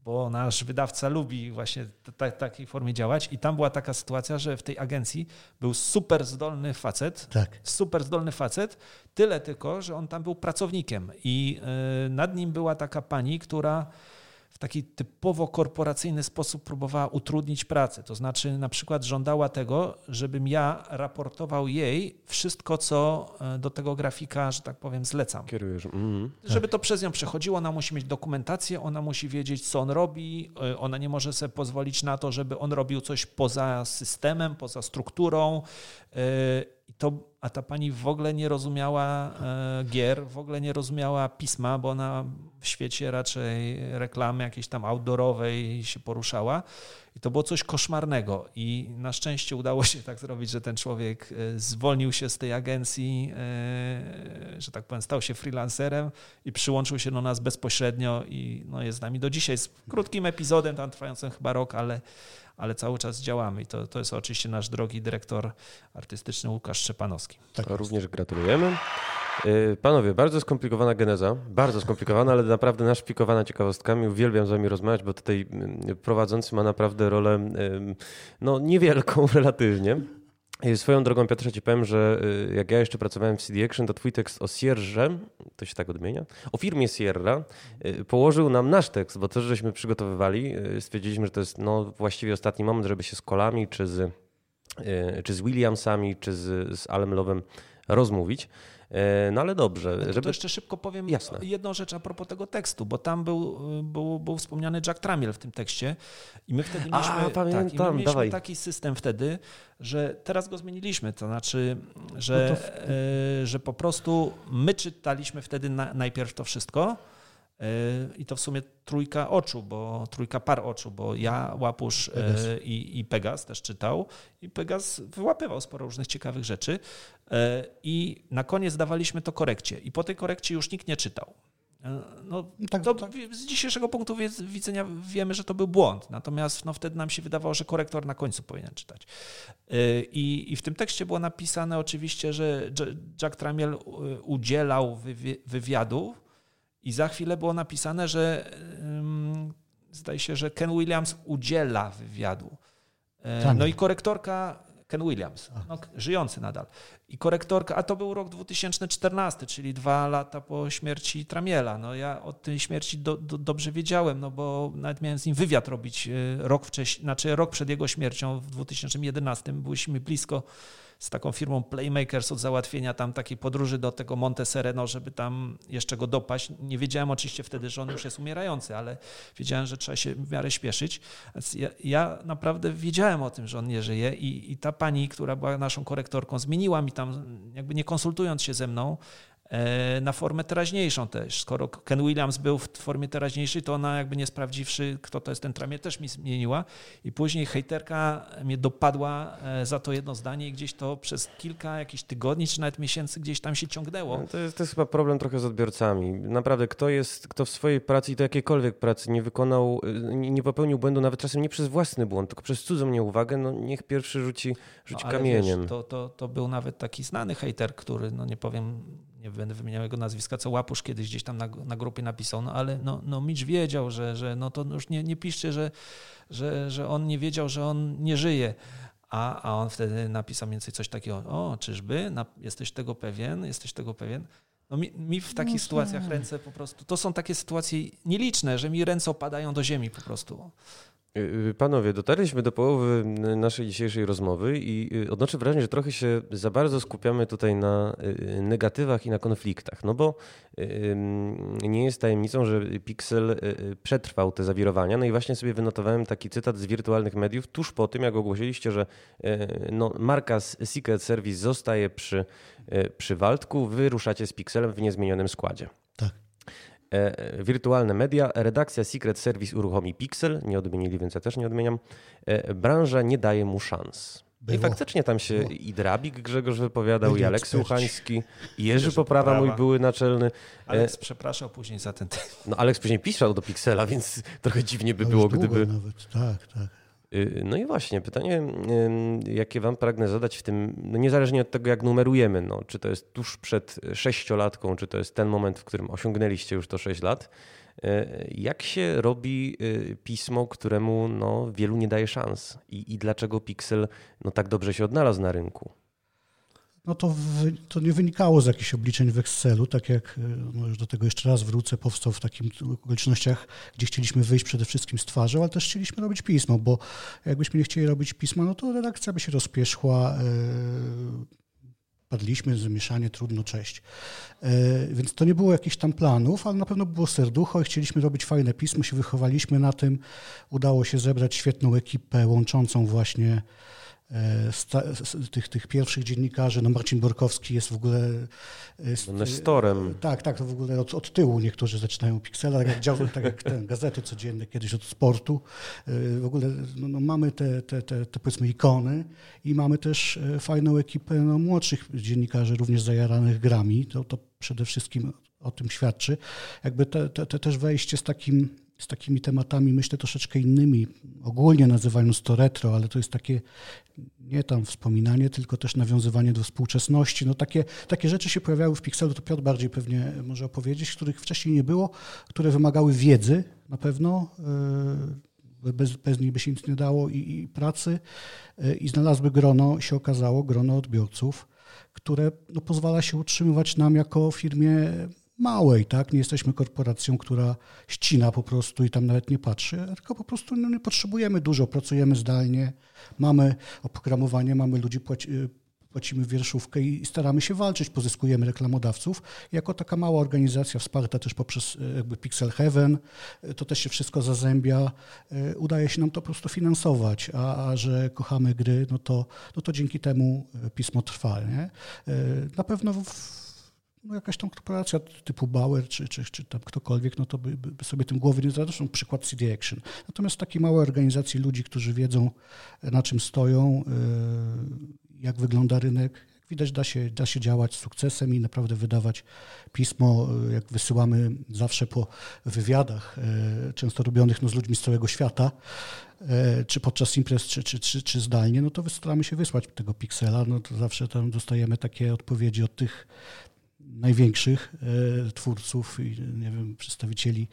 bo nasz wydawca lubi właśnie w takiej formie działać. I tam była taka sytuacja, że w tej agencji był super zdolny facet. Tak. Super zdolny facet. Tyle tylko, że on tam był pracownikiem. I y, nad nim była taka pani, która w taki typowo korporacyjny sposób próbowała utrudnić pracę. To znaczy, na przykład żądała tego, żebym ja raportował jej wszystko, co e, do tego grafika, że tak powiem, zlecam. Kierujesz. Mm, żeby tak. to przez nią przechodziło, ona musi mieć dokumentację, ona musi wiedzieć, co on robi, e, ona nie może sobie pozwolić na to, żeby on robił coś poza systemem, poza strukturą. E, I to a ta pani w ogóle nie rozumiała e, gier, w ogóle nie rozumiała pisma, bo ona w świecie raczej reklamy jakiejś tam outdoorowej się poruszała. I to było coś koszmarnego. I na szczęście udało się tak zrobić, że ten człowiek e, zwolnił się z tej agencji, e, że tak powiem, stał się freelancerem i przyłączył się do nas bezpośrednio i no, jest z nami do dzisiaj z krótkim epizodem, tam trwającym chyba rok, ale ale cały czas działamy i to, to jest oczywiście nasz drogi dyrektor artystyczny Łukasz Szczepanowski. Tak, również gratulujemy. Y, panowie, bardzo skomplikowana geneza, bardzo skomplikowana, ale naprawdę naszpikowana ciekawostkami. Uwielbiam z wami rozmawiać, bo tutaj y, prowadzący ma naprawdę rolę no, niewielką relatywnie. Swoją drogą, Piotrze, ci powiem, że y, jak ja jeszcze pracowałem w CD Action, to twój tekst o Sierrze, to się tak odmienia, o firmie Sierra, y, położył nam nasz tekst, bo też żeśmy przygotowywali. Y, stwierdziliśmy, że to jest no, właściwie ostatni moment, żeby się z Kolami, czy z, czy z Williamsami, czy z, z Alem Lowem rozmówić. E, no ale dobrze. No to, żeby... to jeszcze szybko powiem Jasne. jedną rzecz a propos tego tekstu, bo tam był, był, był wspomniany Jack Tramiel w tym tekście i my wtedy mieliśmy, a, pamiętam, tak, i my mieliśmy dawaj. taki system wtedy, że teraz go zmieniliśmy, to znaczy, że, no to w... E, że po prostu my czytaliśmy wtedy na, najpierw to wszystko, I to w sumie trójka oczu, bo trójka par oczu, bo ja, Łapusz Pegas. i, i Pegas też czytał i Pegas wyłapywał sporo różnych ciekawych rzeczy e, i na koniec dawaliśmy to korekcie i po tej korekcie już nikt nie czytał. E, no, tak, to tak. Z dzisiejszego punktu widzenia wiemy, że to był błąd, natomiast no, wtedy nam się wydawało, że korektor na końcu powinien czytać. I, I w tym tekście było napisane oczywiście, że Jack Tramiel udzielał wywiadów i za chwilę było napisane, że zdaje się, że Ken Williams udziela wywiadu. E, tak. No i korektorka Ken Williams, no, żyjący nadal. I korektorka, a to był rok 2014, czyli dwa lata po śmierci Tramiela. No ja o tej śmierci do, do, dobrze wiedziałem, no bo nawet miałem z nim wywiad robić rok wcześniej, znaczy rok przed jego śmiercią w 2011. Byliśmy blisko z taką firmą Playmakers od załatwienia tam takiej podróży do tego Monte Sereno, żeby tam jeszcze go dopaść. Nie wiedziałem oczywiście wtedy, że on już jest umierający, ale wiedziałem, że trzeba się w miarę śpieszyć. Ja, ja, naprawdę wiedziałem o tym, że on nie żyje i, i ta pani, która była naszą korektorką, zmieniła mi tam, jakby nie konsultując się ze mną, na formę teraźniejszą też. Skoro Ken Williams był w formie teraźniejszej, to ona jakby nie sprawdziwszy, kto to jest ten tramie, też mi zmieniła. I później hejterka mnie dopadła e, za to jedno zdanie i gdzieś to przez kilka jakichś tygodni, czy nawet miesięcy gdzieś tam się ciągnęło. No to jest, to jest chyba problem trochę z odbiorcami. Naprawdę, kto jest, kto w swojej pracy i to jakiejkolwiek pracy nie wykonał, y, nie popełnił błędu, nawet czasem nie przez własny błąd, tylko przez cudzą nieuwagę, no niech pierwszy rzuci, rzuci no, kamieniem. Wiesz, to, to, to był nawet taki znany hejter, który, no nie powiem nie będę wymieniał jego nazwiska, co Łapusz kiedyś gdzieś tam na, na grupie napisał, no ale no, no Mitch wiedział, że, że no to już nie, nie piszcie, że, że, że on nie wiedział, że on nie żyje. A, a on wtedy napisał mniej więcej coś takiego, o czyżby, na, jesteś tego pewien, jesteś tego pewien. No mi, mi w takich no sytuacjach ręce po prostu, to są takie sytuacje nieliczne, że mi ręce opadają do ziemi po prostu. Y, y, panowie, dotarliśmy do połowy naszej dzisiejszej rozmowy i y, odnoszę wrażenie, że trochę się za bardzo skupiamy tutaj na negatywach i na konfliktach. No bo nie jest tajemnicą, że Pixel przetrwał te zawirowania. No i właśnie sobie wynotowałem taki cytat z wirtualnych mediów tuż po tym, jak ogłosiliście, że no, marka Secret Service zostaje przy, przy Waldku, wy ruszacie z Pixelem w niezmienionym składzie. E, wirtualne media, redakcja Secret Service uruchomi Pixel, nie odmienili, więc ja też nie odmieniam. E, branża nie daje mu szans. Było. I faktycznie tam się Było. i Drabik Grzegorz wypowiadał, Byli i Aleks Słuchański, i Jerzy Poprawa, Poprawa, mój były naczelny. E, Aleks przepraszał później za ten No Aleks później pisał do Pixela, więc trochę dziwnie by było, gdyby... Nawet. Tak, tak. Y, no i właśnie, pytanie, jakie Wam pragnę zadać w tym, no niezależnie od tego, jak numerujemy, no, czy to jest tuż przed sześciolatką, czy to jest ten moment, w którym osiągnęliście już to sześć lat, y, jak się robi y, pismo, któremu no, wielu nie daje szans i, i dlaczego Pixel no, tak dobrze się odnalazł na rynku? No to, w, to nie wynikało z jakichś obliczeń w Excelu, tak jak, no już do tego jeszcze raz wrócę, powstał w takich okolicznościach, gdzie chcieliśmy wyjść przede wszystkim z twarzą, ale też chcieliśmy robić pismo, bo jakbyśmy nie chcieli robić pisma, no to redakcja by się rozpieszła, yy, padliśmy, zamieszanie, trudno, cześć. Yy, więc to nie było jakichś tam planów, ale na pewno było serducho i chcieliśmy robić fajne pismo, się wychowaliśmy na tym, udało się zebrać świetną ekipę łączącą właśnie E, tych, tych pierwszych dziennikarzy, no Marcin Borkowski jest w ogóle... Jest, no Nestorem. Tak, tak, to w ogóle od, od tyłu niektórzy zaczynają Pixela, tak jak, dział, tak jak ten, gazety codzienne kiedyś od sportu. E, w ogóle no, no mamy te, te, te, te, powiedzmy ikony i mamy też e, fajną ekipę no, młodszych dziennikarzy, również zajaranych grami. To, to przede wszystkim o tym świadczy. Jakby te, te, te też wejście z takim z takimi tematami, myślę, troszeczkę innymi. Ogólnie nazywając to retro, ale to jest takie nie tam wspominanie, tylko też nawiązywanie do współczesności. No takie, takie rzeczy się pojawiały w Pixelu, to Piotr bardziej pewnie może opowiedzieć, których wcześniej nie było, które wymagały wiedzy na pewno, e, bez, bez nich by się nic nie dało i, i pracy e, i znalazły grono, się okazało, grono odbiorców, które no, pozwala się utrzymywać nam jako firmie małej, tak? Nie jesteśmy korporacją, która ścina po prostu i tam nawet nie patrzy, tylko po prostu no, nie potrzebujemy dużo, pracujemy zdalnie, mamy oprogramowanie, mamy ludzi, płaci, płacimy wierszówkę i staramy się walczyć, pozyskujemy reklamodawców. Jako taka mała organizacja wsparta też poprzez e, jakby Pixel Heaven, e, to też się wszystko zazębia. Udaje się nam to po prostu finansować, a, a że kochamy gry, no to, no to dzięki temu pismo trwa. Nie? Na pewno w, no jakaś tam korporacja typu Bauer czy, czy, czy tam ktokolwiek, no to by, by sobie tym głowy nie. Zresztą przykład CD Action. Natomiast takie małe organizacje ludzi, którzy wiedzą na czym stoją, y, jak wygląda rynek, widać da się, da się działać z sukcesem i naprawdę wydawać pismo, y, jak wysyłamy zawsze po wywiadach, często robionych no, z ludźmi z całego świata, czy podczas imprez, czy, czy, czy, czy zdalnie, no to staramy się wysłać tego piksela, no to zawsze tam dostajemy takie odpowiedzi od tych największych e, twórców i nie wiem, przedstawicieli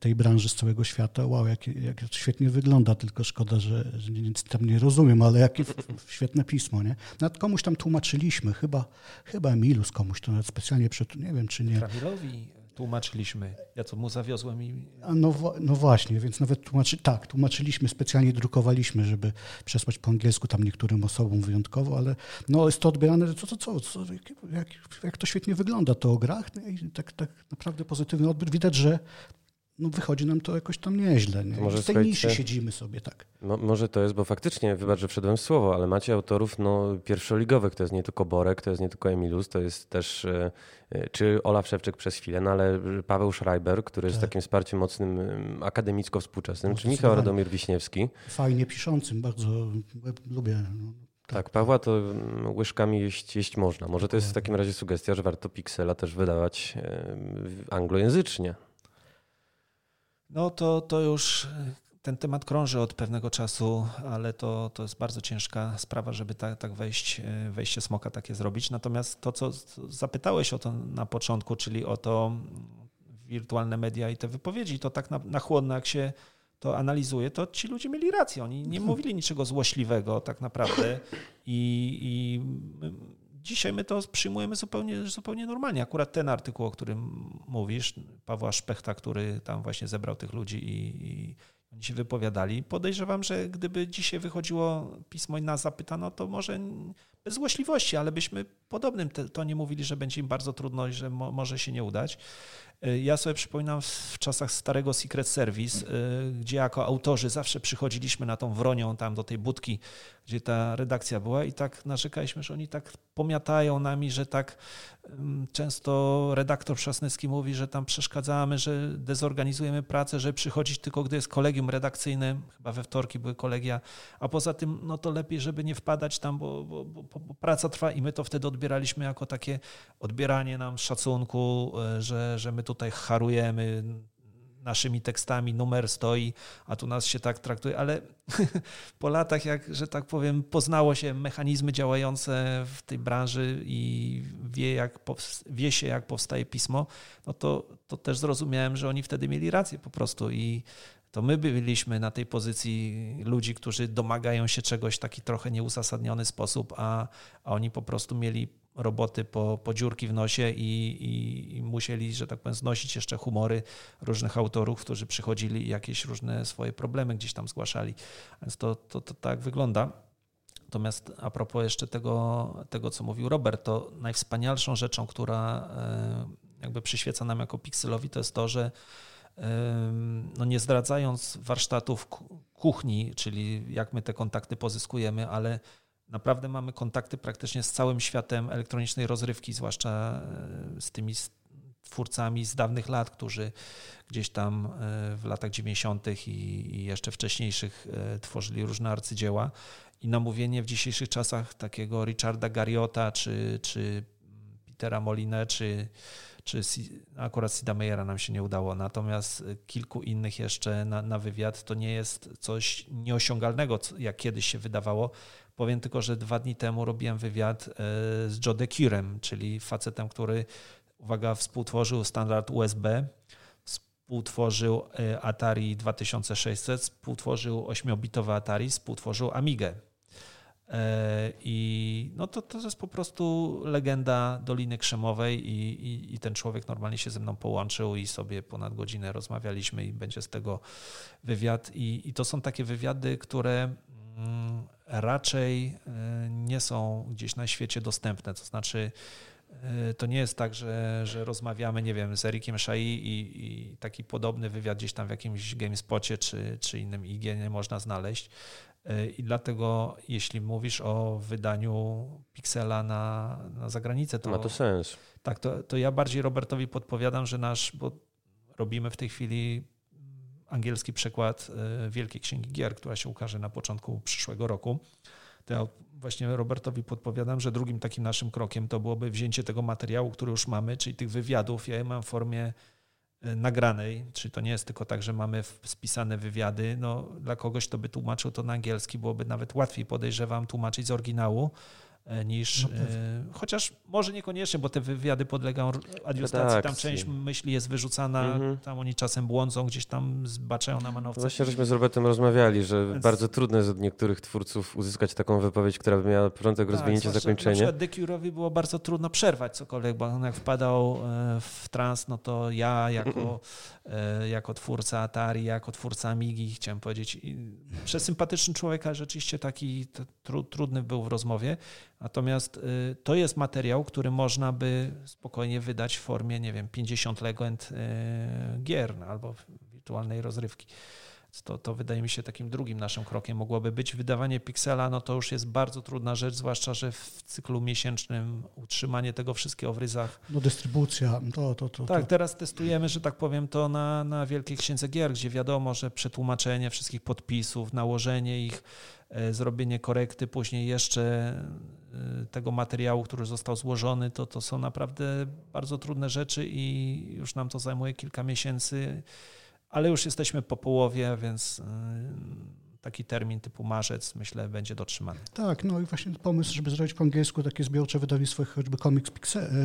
tej branży z całego świata. Wow, jak, jak to świetnie wygląda, tylko szkoda, że, że nic tam nie rozumiem, ale jakie świetne pismo, nie? Nawet komuś tam tłumaczyliśmy, chyba, chyba Emilus komuś to nawet specjalnie przed, nie wiem czy nie. Tłumaczyliśmy. Ja co mu zawiozłem i... No, no właśnie, więc nawet tłumaczy, tak, tłumaczyliśmy, specjalnie drukowaliśmy, żeby przesłać po angielsku tam niektórym osobom wyjątkowo, ale no jest to odbierane, co, co, co, co jak, jak, to świetnie wygląda to o grach no i tak, tak naprawdę pozytywny odbiór. Widać, że no wychodzi nam to jakoś tam nieźle. Nie? Może w tej niszy siedzimy sobie tak. Mo, może to jest, bo faktycznie, wybacz, że wszedłem w słowo, ale macie autorów no, pierwszoligowych. To jest nie tylko Borek, to jest nie tylko Emilus, to jest też e, e, czy Olaf Szewczyk przez chwilę, no ale Paweł Schreiber, który tak. jest takim wsparciem mocnym akademicko-współczesnym, czy Michał Radomir Wiśniewski. Fajnie piszącym, bardzo lubię. No, tak, tak, Pawła to mm, łyżkami jeść, jeść można. Może to jest w takim razie sugestia, że warto Pixela też wydawać anglojęzycznie. No to, to już e, ten temat krąży od pewnego czasu, ale to, to jest bardzo ciężka sprawa, żeby tak, tak wejść, e, wejście smoka takie zrobić. Natomiast to, co zapytałeś o to na początku, czyli o to mm, wirtualne media i te wypowiedzi, to tak na, na chłodno, jak się to analizuje, to ci ludzie mieli rację. Oni nie mówili niczego złośliwego tak naprawdę i, i dzisiaj my to przyjmujemy zupełnie, zupełnie normalnie. Akurat ten artykuł, o którym mówisz, Pawła Szpechta, który tam właśnie zebrał tych ludzi i, i oni się wypowiadali. Podejrzewam, że gdyby dzisiaj wychodziło pismo i nas zapytano, to może bez złośliwości, ale byśmy podobnym tonie mówili, że będzie im bardzo trudno i że mo może się nie udać. Y, ja sobie przypominam w czasach starego Secret Service, y, gdzie jako autorzy zawsze przychodziliśmy na tą wronią tam do tej budki, gdzie ta redakcja była i tak narzekaliśmy, że oni tak pomiatają nami, że tak często redaktor Przasnycki mówi, że tam przeszkadzamy, że dezorganizujemy pracę, że przychodzić tylko gdy jest kolegium redakcyjne, chyba we wtorki były kolegia, a poza tym no to lepiej, żeby nie wpadać tam, bo, bo, bo, bo praca trwa i my to wtedy odbieraliśmy jako takie odbieranie nam szacunku, e, że, że my tutaj harujemy naszymi tekstami, numer stoi, a tu nas się tak traktuje, ale po latach, jak, że tak powiem, poznało się mechanizmy działające w tej branży i wie, jak wie się, jak powstaje pismo, no to, to też zrozumiałem, że oni wtedy mieli rację po prostu i to my byliśmy na tej pozycji ludzi, którzy domagają się czegoś w taki trochę nieuzasadniony sposób, a, a oni po prostu mieli roboty po, po dziurki w nosie i, i, i, musieli, że tak powiem, znosić jeszcze humory różnych autorów, którzy przychodzili i jakieś różne swoje problemy gdzieś tam zgłaszali. Więc to, to, to tak wygląda. Natomiast a propos jeszcze tego, tego, co mówił Robert, to najwspanialszą rzeczą, która e, jakby przyświeca nam jako pikselowi, to jest to, że no nie zdradzając warsztatów kuchni, czyli jak my te kontakty pozyskujemy, ale naprawdę mamy kontakty praktycznie z całym światem elektronicznej rozrywki, zwłaszcza e, z tymi twórcami z dawnych lat, którzy gdzieś tam e, w latach 90. i jeszcze wcześniejszych e, tworzyli różne arcydzieła. I namówienie w dzisiejszych czasach takiego Richarda Garriota, czy, czy Petera Molinę, czy, czy akurat Sida Meyera nam się nie udało, natomiast kilku innych jeszcze na, na wywiad to nie jest coś nieosiągalnego, jak kiedyś się wydawało. Powiem tylko, że dwa dni temu robiłem wywiad e, z Joe DeCurem, czyli facetem, który, uwaga, współtworzył standard USB, współtworzył e, Atari 2600, współtworzył 8-bitowe Atari, współtworzył Amigę. E, I no to, to jest po prostu legenda Doliny Krzemowej i, i, i, ten człowiek normalnie się ze mną połączył i sobie ponad godzinę rozmawialiśmy i będzie z tego wywiad. I, i to są takie wywiady, które raczej e, nie są gdzieś na świecie dostępne. To znaczy, e, to nie jest tak, że, że rozmawiamy, nie wiem, z Erikiem Szai i, i, taki podobny wywiad gdzieś tam w jakimś GameSpocie czy, czy innym IG nie można znaleźć. E, I dlatego, jeśli mówisz o wydaniu Pixela na, na zagranicę, to. Ma to sens. Tak, to, to ja bardziej Robertowi podpowiadam, że nasz, bo robimy w tej chwili angielski przekład e, Wielkiej Księgi Gier, która się ukaże na początku przyszłego roku. To ja właśnie Robertowi podpowiadam, że drugim takim naszym krokiem to byłoby wzięcie tego materiału, który już mamy, czyli tych wywiadów. Ja je mam w formie e, nagranej, czyli to nie jest tylko tak, że mamy spisane wywiady. No, dla kogoś, kto by tłumaczył to na angielski, byłoby nawet łatwiej, podejrzewam, tłumaczyć z oryginału, niż, no e, chociaż może niekoniecznie, bo te wywiady podlegają adiustacji, tam część myśli jest wyrzucana, mhm. tam oni czasem błądzą, gdzieś tam zbaczają na manowce. Właśnie żeśmy z Robertem rozmawiali, że Więc... bardzo trudno jest od niektórych twórców uzyskać taką wypowiedź, która by miała początek, tak, rozwinięcie, zakończenie. Na przykład Decure'owi było bardzo trudno przerwać cokolwiek, bo on jak wpadał e, w trans, no to ja jako, jako twórca Atari, jako twórca Amigi, chciałem powiedzieć, przesympatyczny człowiek, ale rzeczywiście taki trudny był w rozmowie, Natomiast y, to jest materiał, który można by spokojnie wydać w formie, nie wiem, 50 legend y, gier albo wirtualnej rozrywki. To, to wydaje mi się takim drugim naszym krokiem mogłoby być. Wydawanie piksela, no to już jest bardzo trudna rzecz, zwłaszcza, że w cyklu miesięcznym utrzymanie tego wszystkiego w ryzach. No dystrybucja, to, to, to. Tak, teraz testujemy, że tak powiem, to na, na Wielkiej Księdze Gier, gdzie wiadomo, że przetłumaczenie wszystkich podpisów, nałożenie ich, e, zrobienie korekty, później jeszcze e, tego materiału, który został złożony, to, to są naprawdę bardzo trudne rzeczy i już nam to zajmuje kilka miesięcy ale już jesteśmy po połowie, więc y, taki termin typu marzec, myślę, będzie dotrzymany. Tak, no i właśnie pomysł, żeby zrobić po angielsku takie zbiorcze wydawnictwo, choćby komiks,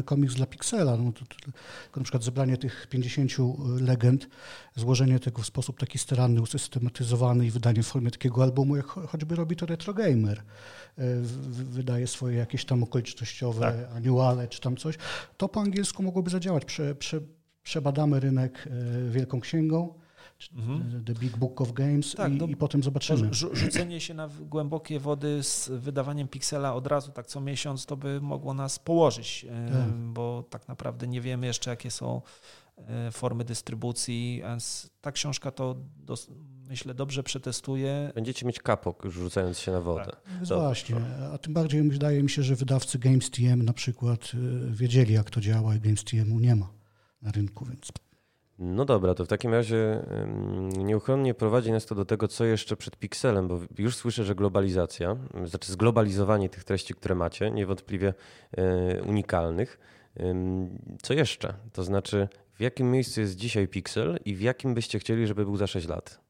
komiks dla Pixela, no to, to, na przykład zebranie tych 50 legend, złożenie tego w sposób taki staranny, usystematyzowany i wydanie w formie takiego albumu, jak choćby robi to Retro Gamer. E, wydaje swoje jakieś tam okolicznościowe tak. annuale czy tam coś, to po angielsku mogłoby zadziałać. Prze, prze, przebadamy rynek e, Wielką Księgą, mhm. The Big Book of Games tak, i, no, i, potem zobaczymy. Rzucenie się na głębokie wody z wydawaniem piksela od razu, tak co miesiąc, to by mogło nas położyć, e, tak. bo tak naprawdę nie wiemy jeszcze, jakie są e, formy dystrybucji, więc ta książka to dos, myślę dobrze przetestuje. Będziecie mieć kapok już rzucając się na wodę. Tak. Właśnie, a tym bardziej wydaje mi się, że wydawcy Games TM na przykład wiedzieli, jak to działa i Games TM-u nie ma na rynku, więc. No dobra, to w takim razie nieuchronnie prowadzi nas to do tego, co jeszcze przed Pixelem, bo już słyszę, że globalizacja, znaczy zglobalizowanie tych treści, które macie, niewątpliwie e, unikalnych. Co jeszcze? To znaczy, w jakim miejscu jest dzisiaj Pixel i w jakim byście chcieli, żeby był za 6 lat?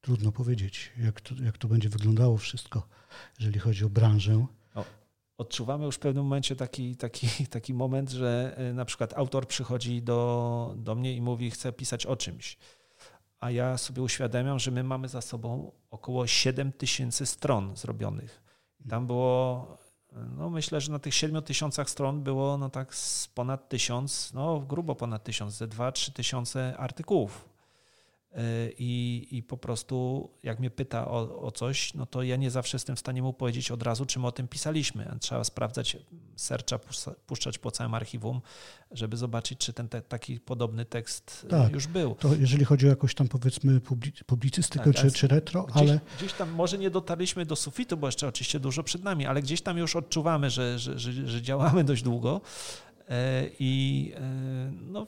Trudno powiedzieć, jak to, jak to będzie wyglądało wszystko, jeżeli chodzi o branżę odczuwamy już w pewnym momencie taki, taki, taki moment, że e, na przykład autor przychodzi do, do mnie i mówi, chce pisać o czymś. A ja sobie uświadamiam, że my mamy za sobą około 7 tysięcy stron zrobionych. Tam było, no myślę, że na tych 7 tysiącach stron było no tak z ponad tysiąc, no grubo ponad tysiąc, ze 2-3 tysiące artykułów i, i po prostu jak mnie pyta o, o, coś, no to ja nie zawsze jestem w stanie mu powiedzieć od razu, czy my o tym pisaliśmy. Trzeba sprawdzać, sercza puszczać po całym archiwum, żeby zobaczyć, czy ten te, taki podobny tekst tak, już był. To jeżeli chodzi o jakąś tam powiedzmy publicystykę tak, czy, czy retro, gdzieś, ale... Gdzieś tam może nie dotarliśmy do sufitu, bo jeszcze oczywiście dużo przed nami, ale gdzieś tam już odczuwamy, że, że, że, że działamy dość długo e, i e, no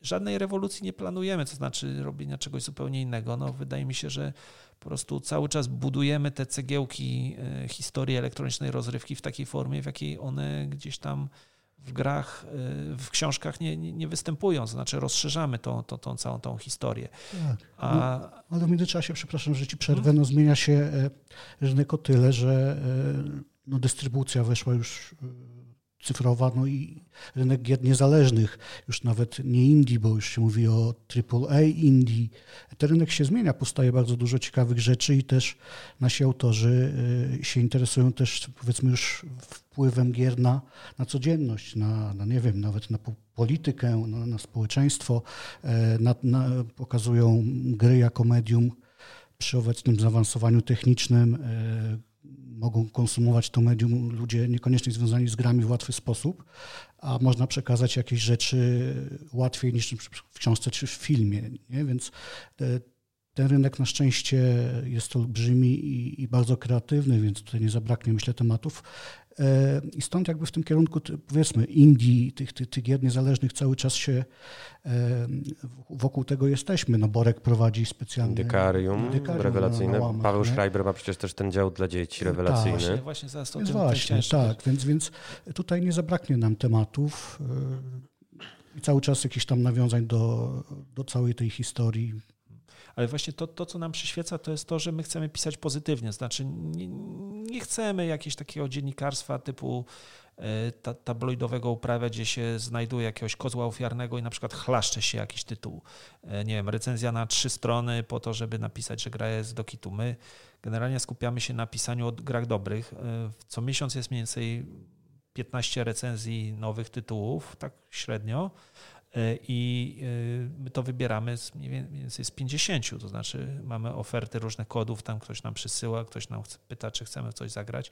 żadnej rewolucji nie planujemy, to znaczy robienia czegoś zupełnie innego. No, wydaje mi się, że po prostu cały czas budujemy te cegiełki e, historii elektronicznej rozrywki w takiej formie, w jakiej one gdzieś tam w grach, e, w książkach nie, nie, nie występują, to znaczy rozszerzamy tą, tą, tą całą tą historię. Tak. A... No, ale w międzyczasie, przepraszam, że ci przerwę, no, zmienia się e, rynek o tyle, że no, dystrybucja weszła już cyfrowa, no i rynek gier niezależnych, już nawet nie indie, bo już się mówi o AAA indie. Ten rynek się zmienia, powstaje bardzo dużo ciekawych rzeczy i też nasi autorzy y, się interesują też powiedzmy już wpływem gier na, na codzienność, na, na nie wiem, nawet na politykę, na, na społeczeństwo, e, na, na, pokazują gry jako medium przy obecnym zaawansowaniu technicznym, e, mogą konsumować to medium ludzie niekoniecznie związani z grami w łatwy sposób, a można przekazać jakieś rzeczy łatwiej niż w książce czy w filmie. Nie? Więc e, ten rynek na szczęście jest olbrzymi i, i, bardzo kreatywny, więc tutaj nie zabraknie, myślę, tematów. E, I stąd jakby w tym kierunku, powiedzmy, Indii, tych, tych, tych gier niezależnych cały czas się e, wokół tego jesteśmy. No Borek prowadzi specjalne... Indykarium, rewelacyjne. Na, na Paweł nie? Schreiber ma przecież też ten dział dla dzieci rewelacyjny. Tak, właśnie, właśnie zaraz to więc właśnie, tak, więc, więc tutaj nie zabraknie nam tematów e, i cały czas jakichś tam nawiązań do, do całej tej historii ale właśnie to, to, co nam przyświeca, to jest to, że my chcemy pisać pozytywnie. Znaczy, nie, nie chcemy jakiegoś takiego dziennikarstwa typu e, ta, tabloidowego uprawiać, gdzie się znajduje jakiegoś kozła ofiarnego i na przykład chlaszcze się jakiś tytuł. E, nie wiem, recenzja na trzy strony po to, żeby napisać, że gra jest do kitu. My generalnie skupiamy się na pisaniu o grach dobrych. E, co miesiąc jest mniej więcej 15 recenzji nowych tytułów, tak średnio. E, i e, my to wybieramy z mniej więcej z 50, to znaczy mamy oferty różnych kodów, tam ktoś nam przysyła, ktoś nam pyta, czy chcemy coś zagrać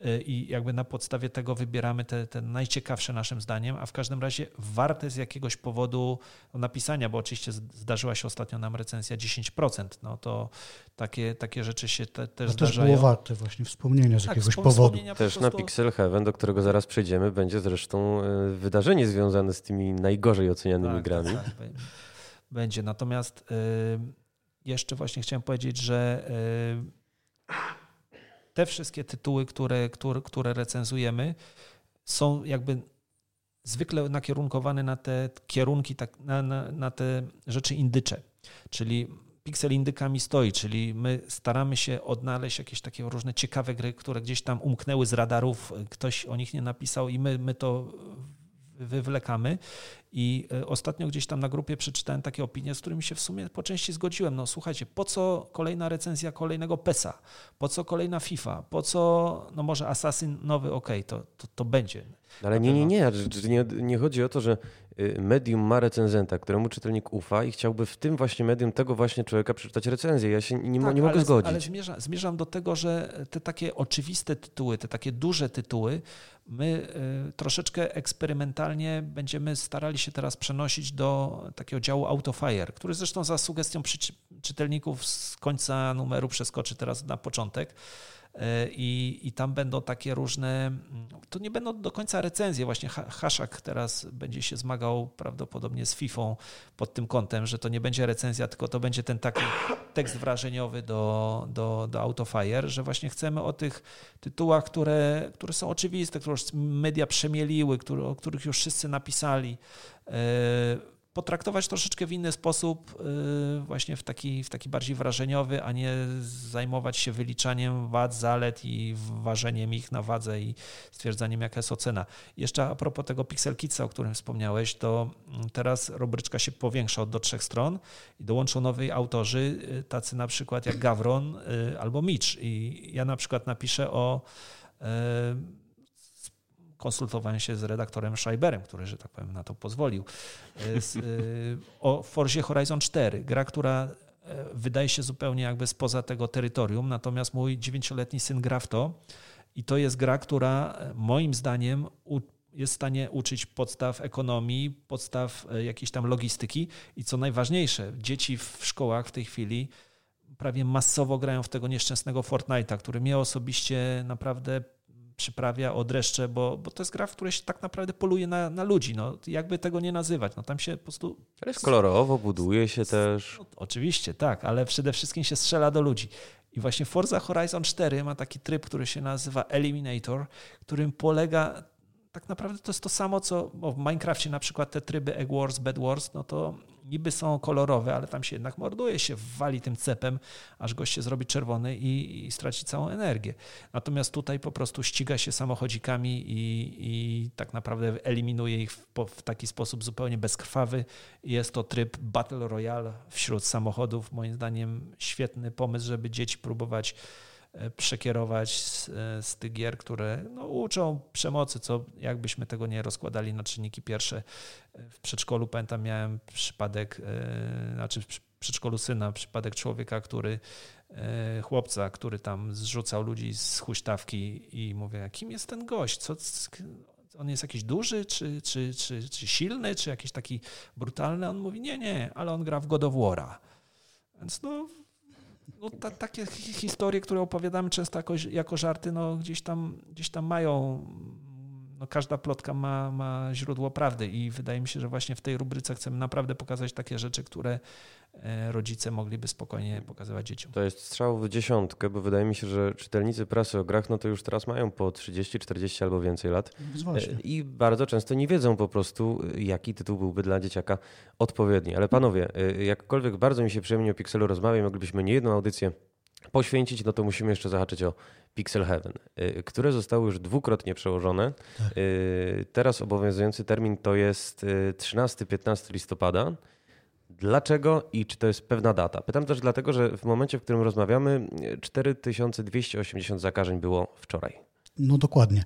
e, i jakby na podstawie tego wybieramy te, te najciekawsze naszym zdaniem, a w każdym razie warte z jakiegoś powodu napisania, bo oczywiście zdarzyła się ostatnio nam recenzja 10%, no to takie, takie rzeczy się te, też to zdarzają. było warte właśnie wspomnienia z tak, jakiegoś powodu. Też na Pixel Heaven, do którego zaraz przejdziemy, będzie zresztą wydarzenie związane z tymi najgorzej najgorzej ocenianymi tak, grami. Tak, tak. Będzie. Natomiast y, jeszcze właśnie chciałem powiedzieć, że y, te wszystkie tytuły, które, które, które recenzujemy, są jakby zwykle nakierunkowane na te kierunki, tak, na, na, na te rzeczy indycze. Czyli Pixel indykami stoi, czyli my staramy się odnaleźć jakieś takie różne ciekawe gry, które gdzieś tam umknęły z radarów, ktoś o nich nie napisał i my, my to wywlekamy. I e, ostatnio gdzieś tam na grupie przeczytałem takie opinie, z którymi się w sumie po części zgodziłem. No słuchajcie, po co kolejna recenzja kolejnego PESA? Po co kolejna FIFA? Po co, no może Assassin nowy, okej, okay, to, to, to będzie. Ale nie, nie, nie, nie, nie chodzi o to, że medium ma recenzenta, któremu czytelnik ufa i chciałby w tym właśnie medium tego właśnie człowieka przeczytać recenzję. Ja się nie, tak, nie mogę ale, zgodzić. Ale zmierzam, zmierzam do tego, że te takie oczywiste tytuły, te takie duże tytuły, my y, troszeczkę eksperymentalnie będziemy starali się teraz przenosić do takiego działu Autofire, który zresztą za sugestią czytelników z końca numeru przeskoczy teraz na początek. E, i, i tam będą takie różne, to nie będą do końca recenzje, właśnie Haszak teraz będzie się zmagał prawdopodobnie z FIFA pod tym kątem, że to nie będzie recenzja, tylko to będzie ten taki tekst wrażeniowy do, do, do Autofire, że właśnie chcemy o tych tytułach, które, które są oczywiste, które już media przemieliły, które, o których już wszyscy napisali, e, potraktować troszeczkę w inny sposób, y, właśnie w taki, w taki bardziej wrażeniowy, a nie zajmować się wyliczaniem wad, zalet i ważeniem ich na wadze i stwierdzaniem, jaka jest ocena. Jeszcze a propos tego Pixel Kitsa, o którym wspomniałeś, to teraz rubryczka się powiększa do trzech stron i dołączą nowi autorzy, y, tacy na przykład jak Gawron y, albo Mitch. I ja na przykład napiszę o konsultowałem się z redaktorem Schreiberem, który, że tak powiem, na to pozwolił, e, z, e, o Forzie Horizon 4, gra, która e, wydaje się zupełnie jakby spoza tego terytorium, natomiast mój dziewięcioletni syn gra w to i to jest gra, która moim zdaniem jest w stanie uczyć podstaw ekonomii, podstaw jakiejś tam logistyki i co najważniejsze, dzieci w szkołach w tej chwili prawie masowo grają w tego nieszczęsnego Fortnite'a, który mnie osobiście naprawdę przyprawia o dreszcze, bo, bo to jest gra, w której się tak naprawdę poluje na, na ludzi. No, jakby tego nie nazywać. No, tam się po prostu. Ale jest kolorowo, buduje się też. No, oczywiście, tak, ale przede wszystkim się strzela do ludzi. I właśnie Forza Horizon 4 ma taki tryb, który się nazywa Eliminator, którym polega tak naprawdę to jest to samo, co w Minecrafcie na przykład te tryby Egg Wars, Bed Wars, no to niby są kolorowe, ale tam się jednak morduje, się wali tym cepem, aż gość się zrobi czerwony i, i straci całą energię. Natomiast tutaj po prostu ściga się samochodzikami i, i tak naprawdę eliminuje ich w, w, taki sposób zupełnie bezkrwawy. Jest to tryb Battle Royale wśród samochodów. Moim zdaniem świetny pomysł, żeby dzieci próbować przekierować z, e, z tych gier, które no, uczą przemocy, co jakbyśmy tego nie rozkładali na czynniki pierwsze. E, w przedszkolu pamiętam miałem przypadek, znaczy w przedszkolu syna, przypadek człowieka, który chłopca, który tam zrzucał ludzi z huśtawki i mówię, kim jest ten gość? Co, on jest jakiś duży, czy, czy, czy, czy silny, czy jakiś taki brutalny? On mówi, nie, nie, ale on gra w God. Więc no, no, ta, takie historie, które opowiadamy często jako, jako żarty, no, gdzieś, tam, gdzieś tam mają no każda plotka ma, ma źródło prawdy i wydaje mi się, że właśnie w tej rubryce chcemy naprawdę pokazać takie rzeczy, które e, rodzice mogliby spokojnie pokazywać dzieciom. To jest strzał w dziesiątkę, bo wydaje mi się, że czytelnicy prasy o grach, no to już teraz mają po 30, 40 albo więcej lat Właśnie. i bardzo często nie wiedzą po prostu, jaki tytuł byłby dla dzieciaka odpowiedni. Ale panowie, jakkolwiek bardzo mi się przyjemnie o Pixelu rozmawia, moglibyśmy nie jedną audycję poświęcić, no to musimy jeszcze zahaczyć o Pixel Heaven, y, które zostały już dwukrotnie przełożone. Tak. Y, teraz obowiązujący termin to jest 13-15 y, listopada. Dlaczego i czy to jest pewna data? Pytam też dlatego, że w momencie, w którym rozmawiamy, 4280 zakażeń było wczoraj. No dokładnie.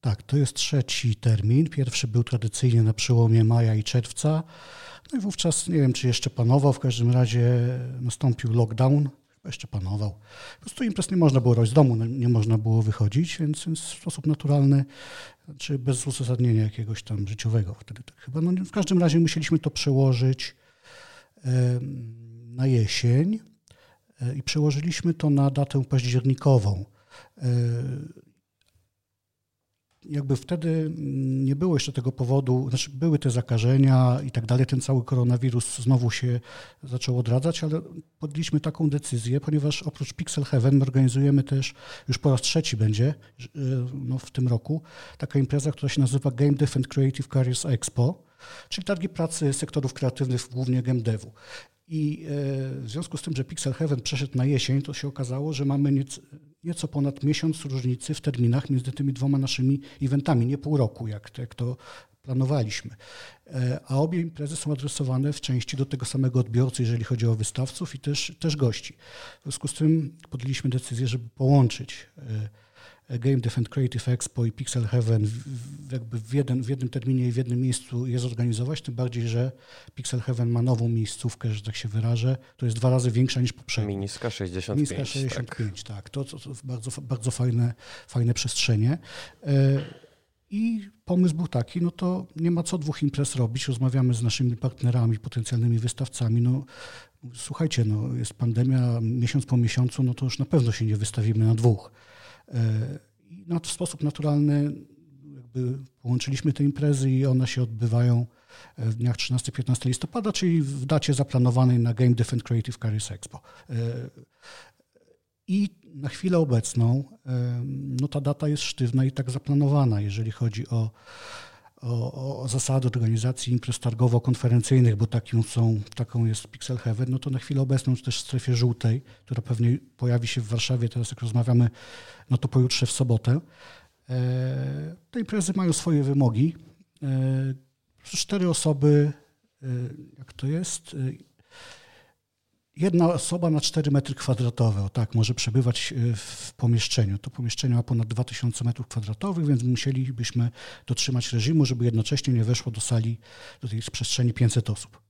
Tak, to jest trzeci termin. Pierwszy był tradycyjnie na przełomie maja i czerwca. No i wówczas nie wiem, czy jeszcze panował, w każdym razie nastąpił lockdown, jeszcze panował. Po prostu imprez nie można było robić z domu, nie można było wychodzić, więc, więc w sposób naturalny, czy bez uzasadnienia jakiegoś tam życiowego wtedy tak chyba. No, w każdym razie musieliśmy to przełożyć na jesień e, i przełożyliśmy to na datę październikową. Jakby wtedy nie było jeszcze tego powodu, znaczy były te zakażenia i tak dalej, ten cały koronawirus znowu się zaczął odradzać, ale podjęliśmy taką decyzję, ponieważ oprócz Pixel Heaven organizujemy też, już po raz trzeci będzie no, w tym roku, taka impreza, która się nazywa Game Dev and Creative Careers Expo, czyli targi pracy sektorów kreatywnych, głównie game devu. I e, w związku z tym, że Pixel Heaven przeszedł na jesień, to się okazało, że mamy nieco, ponad miesiąc różnicy w terminach między tymi dwoma naszymi eventami, nie pół roku, jak, jak to planowaliśmy. E, a obie imprezy są adresowane w części do tego samego odbiorcy, jeżeli chodzi o wystawców i też, też gości. W związku z tym podjęliśmy decyzję, żeby połączyć e, Game Dev Creative Expo i Pixel Heaven w, jakby w, jeden, w jednym terminie i w jednym miejscu je zorganizować, tym bardziej, że Pixel Heaven ma nową miejscówkę, że tak się wyrażę, to jest dwa razy większa niż poprzednia. Miniska 65. Miniska 65, tak. tak. To, to, to, bardzo, bardzo fajne, fajne przestrzenie. E, I pomysł był taki, no to nie ma co dwóch imprez robić, rozmawiamy z naszymi partnerami, potencjalnymi wystawcami, no słuchajcie, no jest pandemia, miesiąc po miesiącu, no to już na pewno się nie wystawimy na dwóch. I no, w sposób naturalny jakby połączyliśmy te imprezy i one się odbywają w dniach 13-15 listopada, czyli w dacie zaplanowanej na Game Dev and Creative Careers Expo. I na chwilę obecną no, ta data jest sztywna i tak zaplanowana, jeżeli chodzi o o, o zasady organizacji imprez targowo-konferencyjnych, bo taką, są, taką jest Pixel Heaven, no to na chwilę obecną, też w strefie żółtej, która pewnie pojawi się w Warszawie, teraz jak rozmawiamy, no to pojutrze w sobotę. E, te imprezy mają swoje wymogi. E, cztery osoby, e, jak to jest, jedna osoba na 4 metry kwadratowe, o tak, może przebywać e, w pomieszczeniu. To pomieszczenie ma ponad 2000 metrów kwadratowych, więc musielibyśmy dotrzymać reżimu, żeby jednocześnie nie weszło do sali, do tej przestrzeni 500 osób.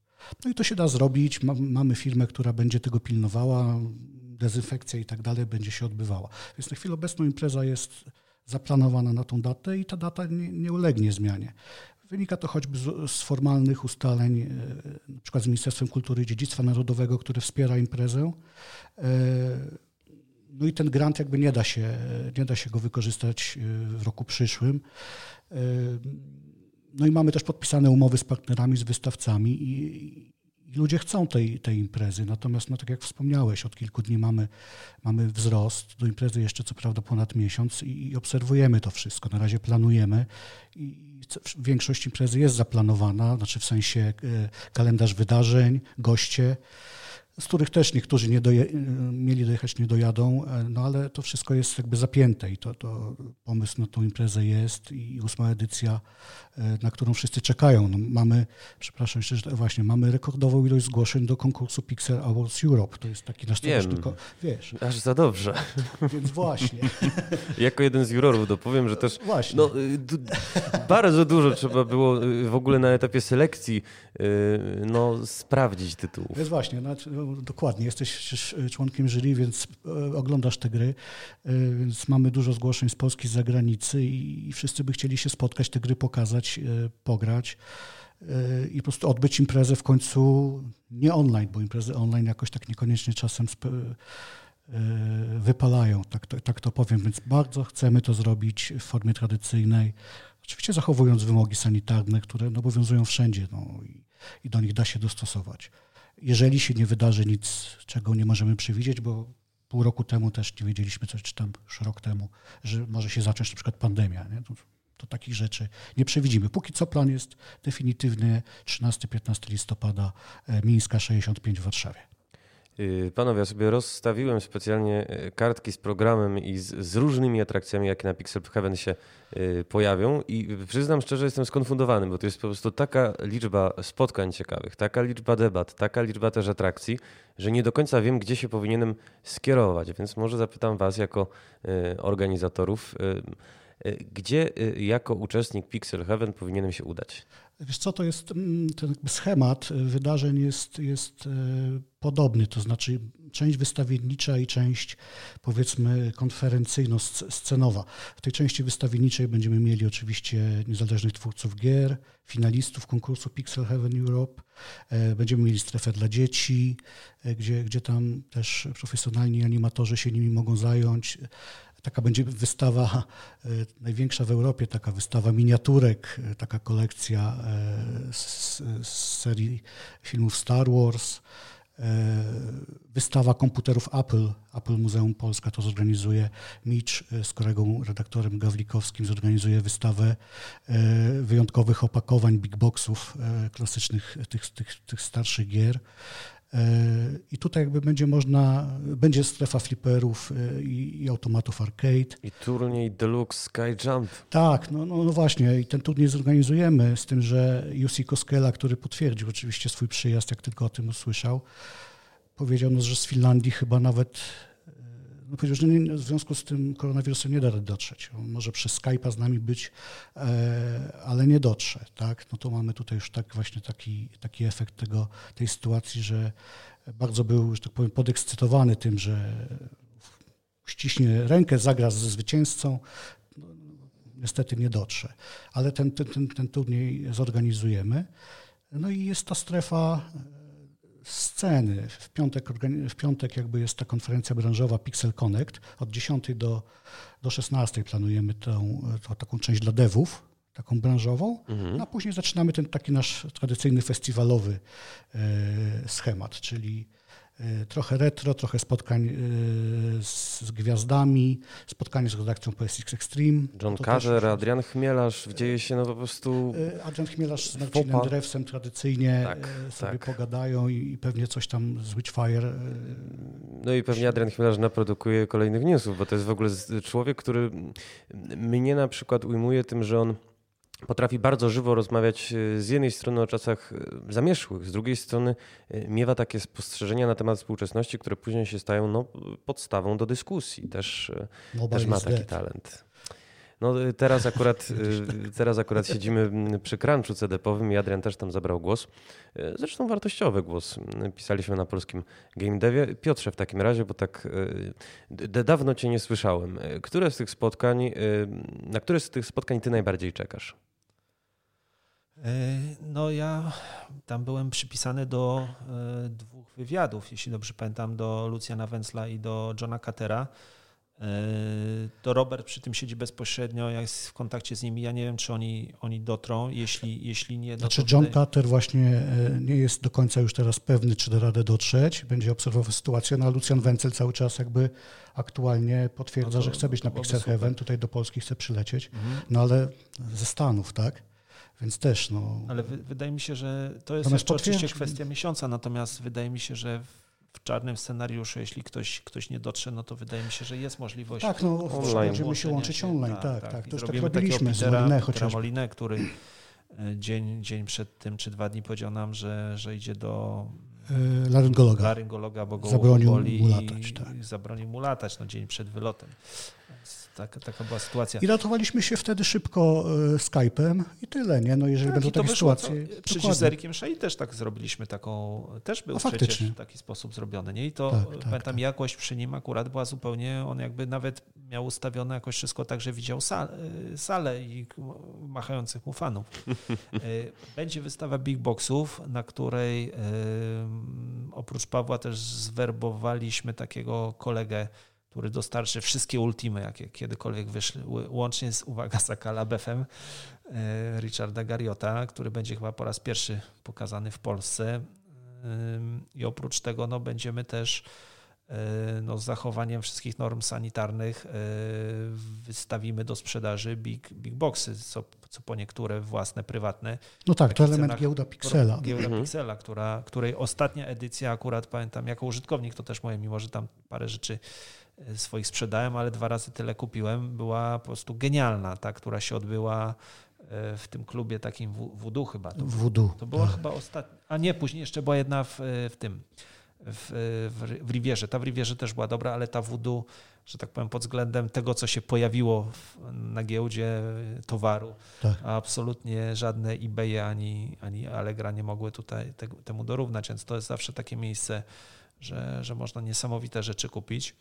No i to się da zrobić. Mamy firmę, która będzie tego pilnowała, dezynfekcja i tak dalej będzie się odbywała. Więc na chwilę obecną impreza jest zaplanowana na tą datę i ta data nie, nie ulegnie zmianie. Wynika to choćby z, z, formalnych ustaleń, e, przykład z Ministerstwem Kultury i Dziedzictwa Narodowego, które wspiera imprezę. E, no i ten grant jakby nie da się, nie da się go wykorzystać e, w roku przyszłym. No i mamy też podpisane umowy z partnerami, z wystawcami i, i ludzie chcą tej, tej imprezy. Natomiast, no tak jak wspomniałeś, od kilku dni mamy, mamy wzrost. Do imprezy jeszcze co prawda ponad miesiąc i, i obserwujemy to wszystko. Na razie planujemy i większość imprezy jest zaplanowana, znaczy w sensie e, kalendarz wydarzeń, goście z których też niektórzy nie doje, mieli dojechać, nie dojadą, e, no ale to wszystko jest jakby zapięte i to, to pomysł na tą imprezę jest i ósma edycja, e, na którą wszyscy czekają. No mamy, przepraszam jeszcze, że właśnie, mamy rekordową ilość zgłoszeń do konkursu Pixel Awards Europe. To jest taki nasz Wiem, tylko, wiesz. Aż za dobrze. Więc właśnie. jako jeden z jurorów dopowiem, że też właśnie. No, y, bardzo dużo trzeba było y, w ogóle na etapie selekcji y, no, sprawdzić tytułów. Więc właśnie, znaczy, dokładnie, jesteś członkiem jury, więc e, oglądasz te gry, e, więc mamy dużo zgłoszeń z Polski, z zagranicy i wszyscy by chcieli się spotkać, te gry pokazać, e, pograć i po prostu odbyć imprezę w końcu nie online, bo imprezy online jakoś tak niekoniecznie czasem wypalają, tak to, tak to powiem, więc bardzo chcemy to zrobić w formie tradycyjnej, oczywiście zachowując wymogi sanitarne, które no, obowiązują wszędzie no, i, i do nich da się dostosować. Jeżeli się nie wydarzy nic, czego nie możemy przewidzieć, bo pół roku temu też nie wiedzieliśmy, coś, czy tam już rok temu, że może się zacząć na przykład pandemia. Nie? To, to takich rzeczy nie przewidzimy. Póki co plan jest definitywny 13-15 listopada e, Mińska 65 w Warszawie. Y, panowie, ja sobie rozstawiłem specjalnie y, kartki z programem i z, z, różnymi atrakcjami, jakie na Pixel Heaven się y, pojawią i przyznam szczerze, jestem skonfundowany, bo to jest po prostu taka liczba spotkań ciekawych, taka liczba debat, taka liczba też atrakcji, że nie do końca wiem, gdzie się powinienem skierować, więc może zapytam was jako organizatorów, gdzie jako uczestnik Pixel Heaven powinienem się udać? Wiesz co, to jest mm, ten schemat wydarzeń jest, jest e, podobny, to znaczy część wystawiennicza i część powiedzmy konferencyjno-scenowa. W tej części wystawienniczej będziemy mieli oczywiście niezależnych twórców gier, finalistów konkursu Pixel Heaven Europe, e, będziemy mieli strefę dla dzieci, e, gdzie, gdzie tam też profesjonalni animatorzy się nimi mogą zająć. Taka będzie wystawa e, największa w Europie, taka wystawa miniaturek, e, taka kolekcja e, z, z serii filmów Star Wars. Wystawa komputerów Apple, Apple Muzeum Polska to zorganizuje. Mitch z kolegą redaktorem Gawlikowskim zorganizuje wystawę wyjątkowych opakowań big boxów klasycznych tych, tych, tych starszych gier. I tutaj jakby będzie można, będzie strefa flipperów e, i, i automatów arcade. I turniej Deluxe Sky Jump. Tak, no, no, no, właśnie i ten turniej zorganizujemy z tym, że Jussi Koskela, który potwierdził oczywiście swój przyjazd, jak tylko o tym usłyszał, powiedział, no, że z Finlandii chyba nawet powiedział, w związku z tym koronawirusem nie da dotrzeć. On może przez Skype'a z nami być, e, ale nie dotrze. Tak? No to mamy tutaj już tak właśnie taki, taki efekt tego, tej sytuacji, że bardzo był, że tak powiem, podekscytowany tym, że ściśnie rękę, zagra ze zwycięzcą. Niestety nie dotrze, ale ten, ten, ten, ten turniej zorganizujemy. No i jest ta strefa sceny. W piątek, w piątek jakby jest ta konferencja branżowa Pixel Connect. Od 10 do, do 16 planujemy tą, tą taką część dla devów, taką branżową, mhm. No a później zaczynamy ten taki nasz tradycyjny festiwalowy e, schemat, czyli trochę retro, trochę spotkań e, z gwiazdami, spotkanie z redakcją PSX Extreme. John Carter, Adrian Chmielarz, dzieje się no po prostu... E, Adrian Chmielarz z Marcinem Drewsem tradycyjnie tak, sobie tak. pogadają i pewnie coś tam z Witchfire... No i pewnie Adrian Chmielarz naprodukuje kolejnych newsów, bo to jest w ogóle człowiek, który mnie na przykład ujmuje tym, że on potrafi bardzo żywo rozmawiać e, z jednej strony o czasach e, zamierzchłych, z drugiej strony e, miewa takie spostrzeżenia na temat współczesności, które później się stają no, podstawą do dyskusji. Też, też ma taki talent. No teraz akurat, teraz akurat siedzimy przy crunchu CD-powym i Adrian też tam zabrał głos. Zresztą wartościowy głos. Pisaliśmy na polskim game devie. Piotrze w takim razie, bo tak dawno cię nie słyszałem. Które z tych spotkań, na które z tych spotkań ty najbardziej czekasz? No ja tam byłem przypisany do dwóch wywiadów, jeśli dobrze pamiętam, do Lucjana Wenzla i do Johna Catera. E, to Robert przy tym siedzi bezpośrednio, jak jest w kontakcie z nimi. Ja nie wiem, czy oni, oni dotrą. Jeśli, jeśli nie. No znaczy, John tutaj... Cutter właśnie nie jest do końca już teraz pewny, czy da radę dotrzeć. Będzie obserwował sytuację, no a Lucjan Wenzel cały czas jakby aktualnie potwierdza, no to, że chce być na Pixel Heaven, tutaj do Polski chce przylecieć, mhm. no ale ze Stanów, tak? Więc też, no. Ale wydaje mi się, że to jest oczywiście kwestia miesiąca, natomiast wydaje mi się, że w czarnym scenariuszu, jeśli ktoś, ktoś nie dotrze, no to wydaje mi się, że jest możliwość. Tak, no online. będziemy się łączyć online, tak, tak. tak. To już tak robiliśmy z Molinę chociaż. Molinę, który e, dzień, dzień przed tym, czy dwa dni powiedział nam, że, że idzie do e, laryngologa. Laryngologa, bo go zabronił mu latać. Tak. Zabronił mu latać no, dzień przed wylotem tak, taka była sytuacja. I ratowaliśmy się wtedy szybko e, Skype'em i tyle, nie? No jeżeli tak, będą takie sytuacje... To, przecież z Erikiem Szej też tak zrobiliśmy taką, też był przecież w taki sposób zrobiony, nie? I to tak, tak pamiętam, tak. jakość przy nim akurat była zupełnie, on jakby nawet miał ustawione jakoś wszystko tak, że widział salę, salę i machających mu fanów. E, będzie wystawa big boxów, na której oprócz Pawła też zwerbowaliśmy takiego kolegę, który dostarczy wszystkie ultimy, jakie kiedykolwiek wyszły, łącznie z, uwaga, z Akalabefem, e, Richarda Gariota, który będzie chyba po raz pierwszy pokazany w Polsce. I oprócz tego no, będziemy też E, no, z zachowaniem wszystkich norm sanitarnych e, wystawimy do sprzedaży big, big boxy, co, co po niektóre własne, prywatne. No tak, to element giełda Pixela. Giełda mhm. Pixela, która, której ostatnia edycja akurat pamiętam jako użytkownik, to też moje, mimo że tam parę rzeczy e, swoich sprzedałem, ale dwa razy tyle kupiłem, była po prostu genialna, ta, która się odbyła w tym klubie takim Voodoo chyba. To, Voodoo. To była tak. chyba ostatnia, a nie, później jeszcze była jedna w, w tym w, w, w Rivierze. Ta w Rivierze też była dobra, ale ta Voodoo, że tak powiem, pod względem tego, co się pojawiło w, na giełdzie towaru, tak. absolutnie żadne eBay ani, ani Allegra nie mogły tutaj te, temu dorównać, więc to jest zawsze takie miejsce, że, że można niesamowite rzeczy kupić.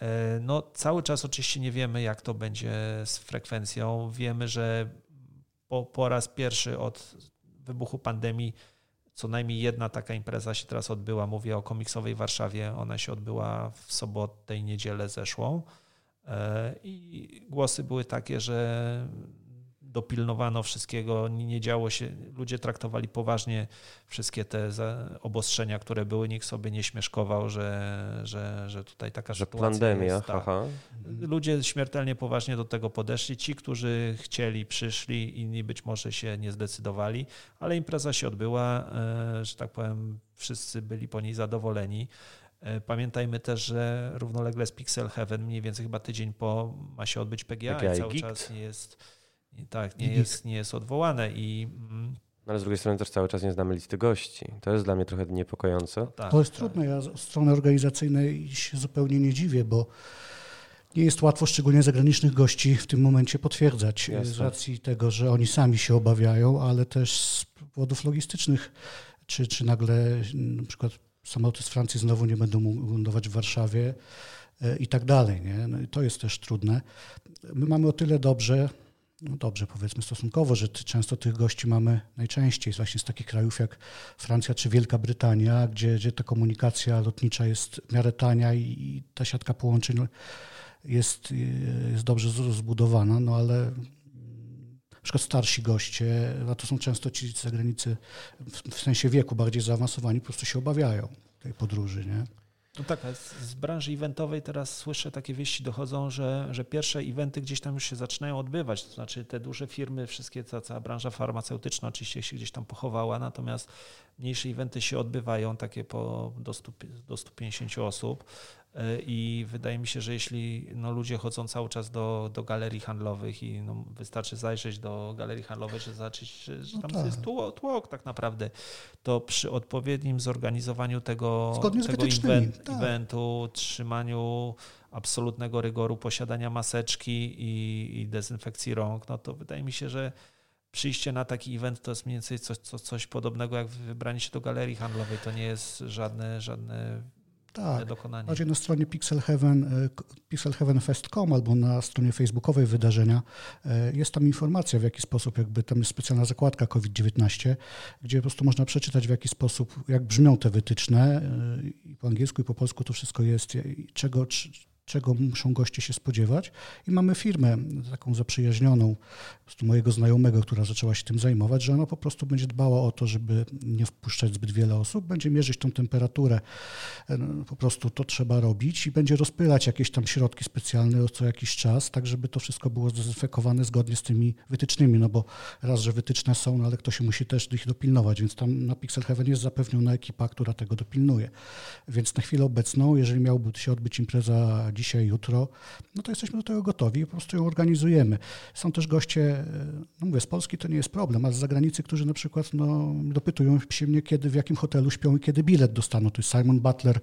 E, no, cały czas oczywiście nie wiemy, jak to będzie z frekwencją. Wiemy, że po, po raz pierwszy od wybuchu pandemii co najmniej jedna taka impreza się teraz odbyła. Mówię o komiksowej Warszawie. Ona się odbyła w sobotę i niedzielę zeszłą. E, I głosy były takie, że dopilnowano wszystkiego, nie działo się, ludzie traktowali poważnie wszystkie te obostrzenia, które były, nikt sobie nie śmieszkował, że, że, że tutaj taka że sytuacja pandemia, jest. Tak. Ludzie śmiertelnie poważnie do tego podeszli. Ci, którzy chcieli, przyszli, inni być może się nie zdecydowali, ale impreza się odbyła, e, że tak powiem, wszyscy byli po niej zadowoleni. E, pamiętajmy też, że równolegle z Pixel Heaven, mniej więcej chyba tydzień po ma się odbyć PGA, PGA i cały Geeked. czas nie jest tak, nie jest, nie jest odwołane i... Mm, no ale z drugiej strony też cały czas nie znamy listy gości. To jest dla mnie trochę niepokojące. No tak, to jest tak. trudne. Ja z strony organizacyjnej się zupełnie nie dziwię, bo nie jest łatwo szczególnie zagranicznych gości w tym momencie potwierdzać Jasne. z racji tego, że oni sami się obawiają, ale też z powodów logistycznych, czy, czy nagle na przykład samoloty z Francji znowu nie będą mógł lądować w Warszawie e, i tak dalej. Nie? No to jest też trudne. My mamy o tyle dobrze, no dobrze powiedzmy stosunkowo, że często tych gości mamy najczęściej właśnie z takich krajów jak Francja czy Wielka Brytania, gdzie, gdzie ta komunikacja lotnicza jest w miarę tania i, ta siatka połączeń jest, jest dobrze zbudowana, no ale na przykład starsi goście, a to są często ci z zagranicy w, w sensie wieku bardziej zaawansowani, po prostu się obawiają tej podróży, nie? No tak, z, branży eventowej teraz słyszę takie wieści dochodzą, że, że pierwsze eventy gdzieś tam już się zaczynają odbywać. To znaczy te duże firmy, wszystkie, ta cała branża farmaceutyczna oczywiście się gdzieś tam pochowała, natomiast mniejsze eventy się odbywają, takie po do, 100, do 150 osób. E, I wydaje mi się, że jeśli no, ludzie chodzą cały czas do, do galerii handlowych i no, wystarczy zajrzeć do galerii handlowej, żeby zobaczyć, że, no tam no tak. jest tłok, tłok, tak naprawdę, to przy odpowiednim zorganizowaniu tego, tego event, tak. eventu, trzymaniu absolutnego rygoru posiadania maseczki i, i dezynfekcji rąk, no to wydaje mi się, że przyjście na taki event to jest mniej więcej coś, coś, coś podobnego jak wybranie się do galerii handlowej. To nie jest żadne, żadne tak, dokonanie. Bardziej na stronie Pixel Heaven, e, pixelheavenfest.com albo na stronie facebookowej wydarzenia e, jest tam informacja, w jaki sposób, jakby tam jest specjalna zakładka COVID-19, gdzie po prostu można przeczytać, w jaki sposób, jak brzmią te wytyczne. E, I po angielsku, i po polsku to wszystko jest, czego, czego muszą goście się spodziewać. I mamy firmę taką zaprzyjaźnioną, prostu mojego znajomego, która zaczęła się tym zajmować, że ona po prostu będzie dbała o to, żeby nie wpuszczać zbyt wiele osób, będzie mierzyć tą temperaturę, e, no, po prostu to trzeba robić i będzie rozpylać jakieś tam środki specjalne co jakiś czas, tak żeby to wszystko było zdezynfekowane zgodnie z tymi wytycznymi, no bo raz, że wytyczne są, no ale ktoś musi też ich dopilnować, więc tam na Pixel Heaven jest zapewniona ekipa, która tego dopilnuje. Więc na chwilę obecną, jeżeli miałby się odbyć impreza dzisiaj, jutro, no to jesteśmy do tego gotowi i po prostu ją organizujemy. Są też goście, no mówię, z Polski to nie jest problem, ale z zagranicy, którzy na przykład no, dopytują się mnie, kiedy, w jakim hotelu śpią i kiedy bilet dostaną. To jest Simon Butler,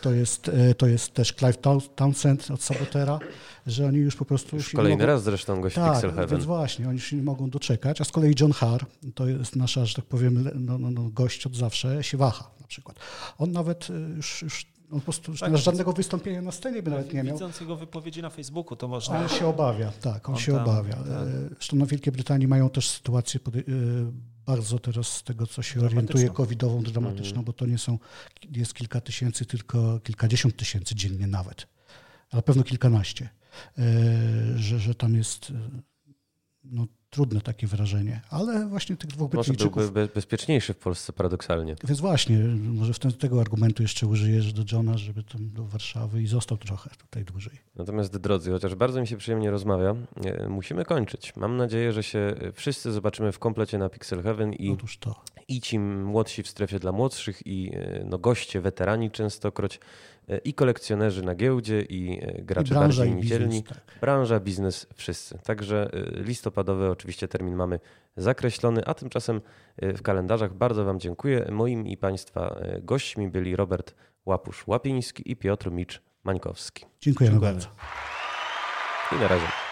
to, jest, to jest też Clive Townsend od Sabotera, że oni już po prostu... Już kolejny mogą... raz zresztą gość tak, Pixel Heaven. więc właśnie, oni się nie mogą doczekać, a z kolei John Harr, to jest nasza, że tak powiem, no, no, no, gość od zawsze, się waha na przykład. On nawet już, już on po prostu tak, żadnego wystąpienia na scenie by nawet nie miał. Widząc jego wypowiedzi na Facebooku, to można... On się obawia, tak, on, on się tam, obawia. Tak. Zresztą na Wielkiej Brytanii mają też sytuację e, bardzo teraz z tego, co się orientuje, covidową, dramatyczną, mm. bo to nie są, jest kilka tysięcy, tylko kilkadziesiąt tysięcy dziennie nawet, ale pewno kilkanaście, e, że, że tam jest no, trudne takie wrażenie, ale właśnie tych dwóch Może Brytyjczyków... byłby bezpieczniejszy w Polsce paradoksalnie. Więc właśnie, może w ten, tego argumentu jeszcze użyjesz do Johna, żeby tam do Warszawy i został trochę tutaj dłużej. Natomiast drodzy, chociaż bardzo mi się przyjemnie rozmawia, e, musimy kończyć. Mam nadzieję, że się wszyscy zobaczymy w komplecie na Pixel Heaven i, i ci młodsi w strefie dla młodszych i e, no, goście, weterani częstokroć E, i kolekcjonerzy na giełdzie, i e, gracze I branża, bardziej niedzielni. Tak. Branża, biznes, wszyscy. Także e, listopadowy oczywiście termin mamy zakreślony, a tymczasem w kalendarzach bardzo Wam dziękuję. Moim i Państwa gośćmi byli Robert Łapusz-Łapiński i Piotr Micz-Mańkowski. Dziękujemy, Dziękujemy bardzo. I na razie.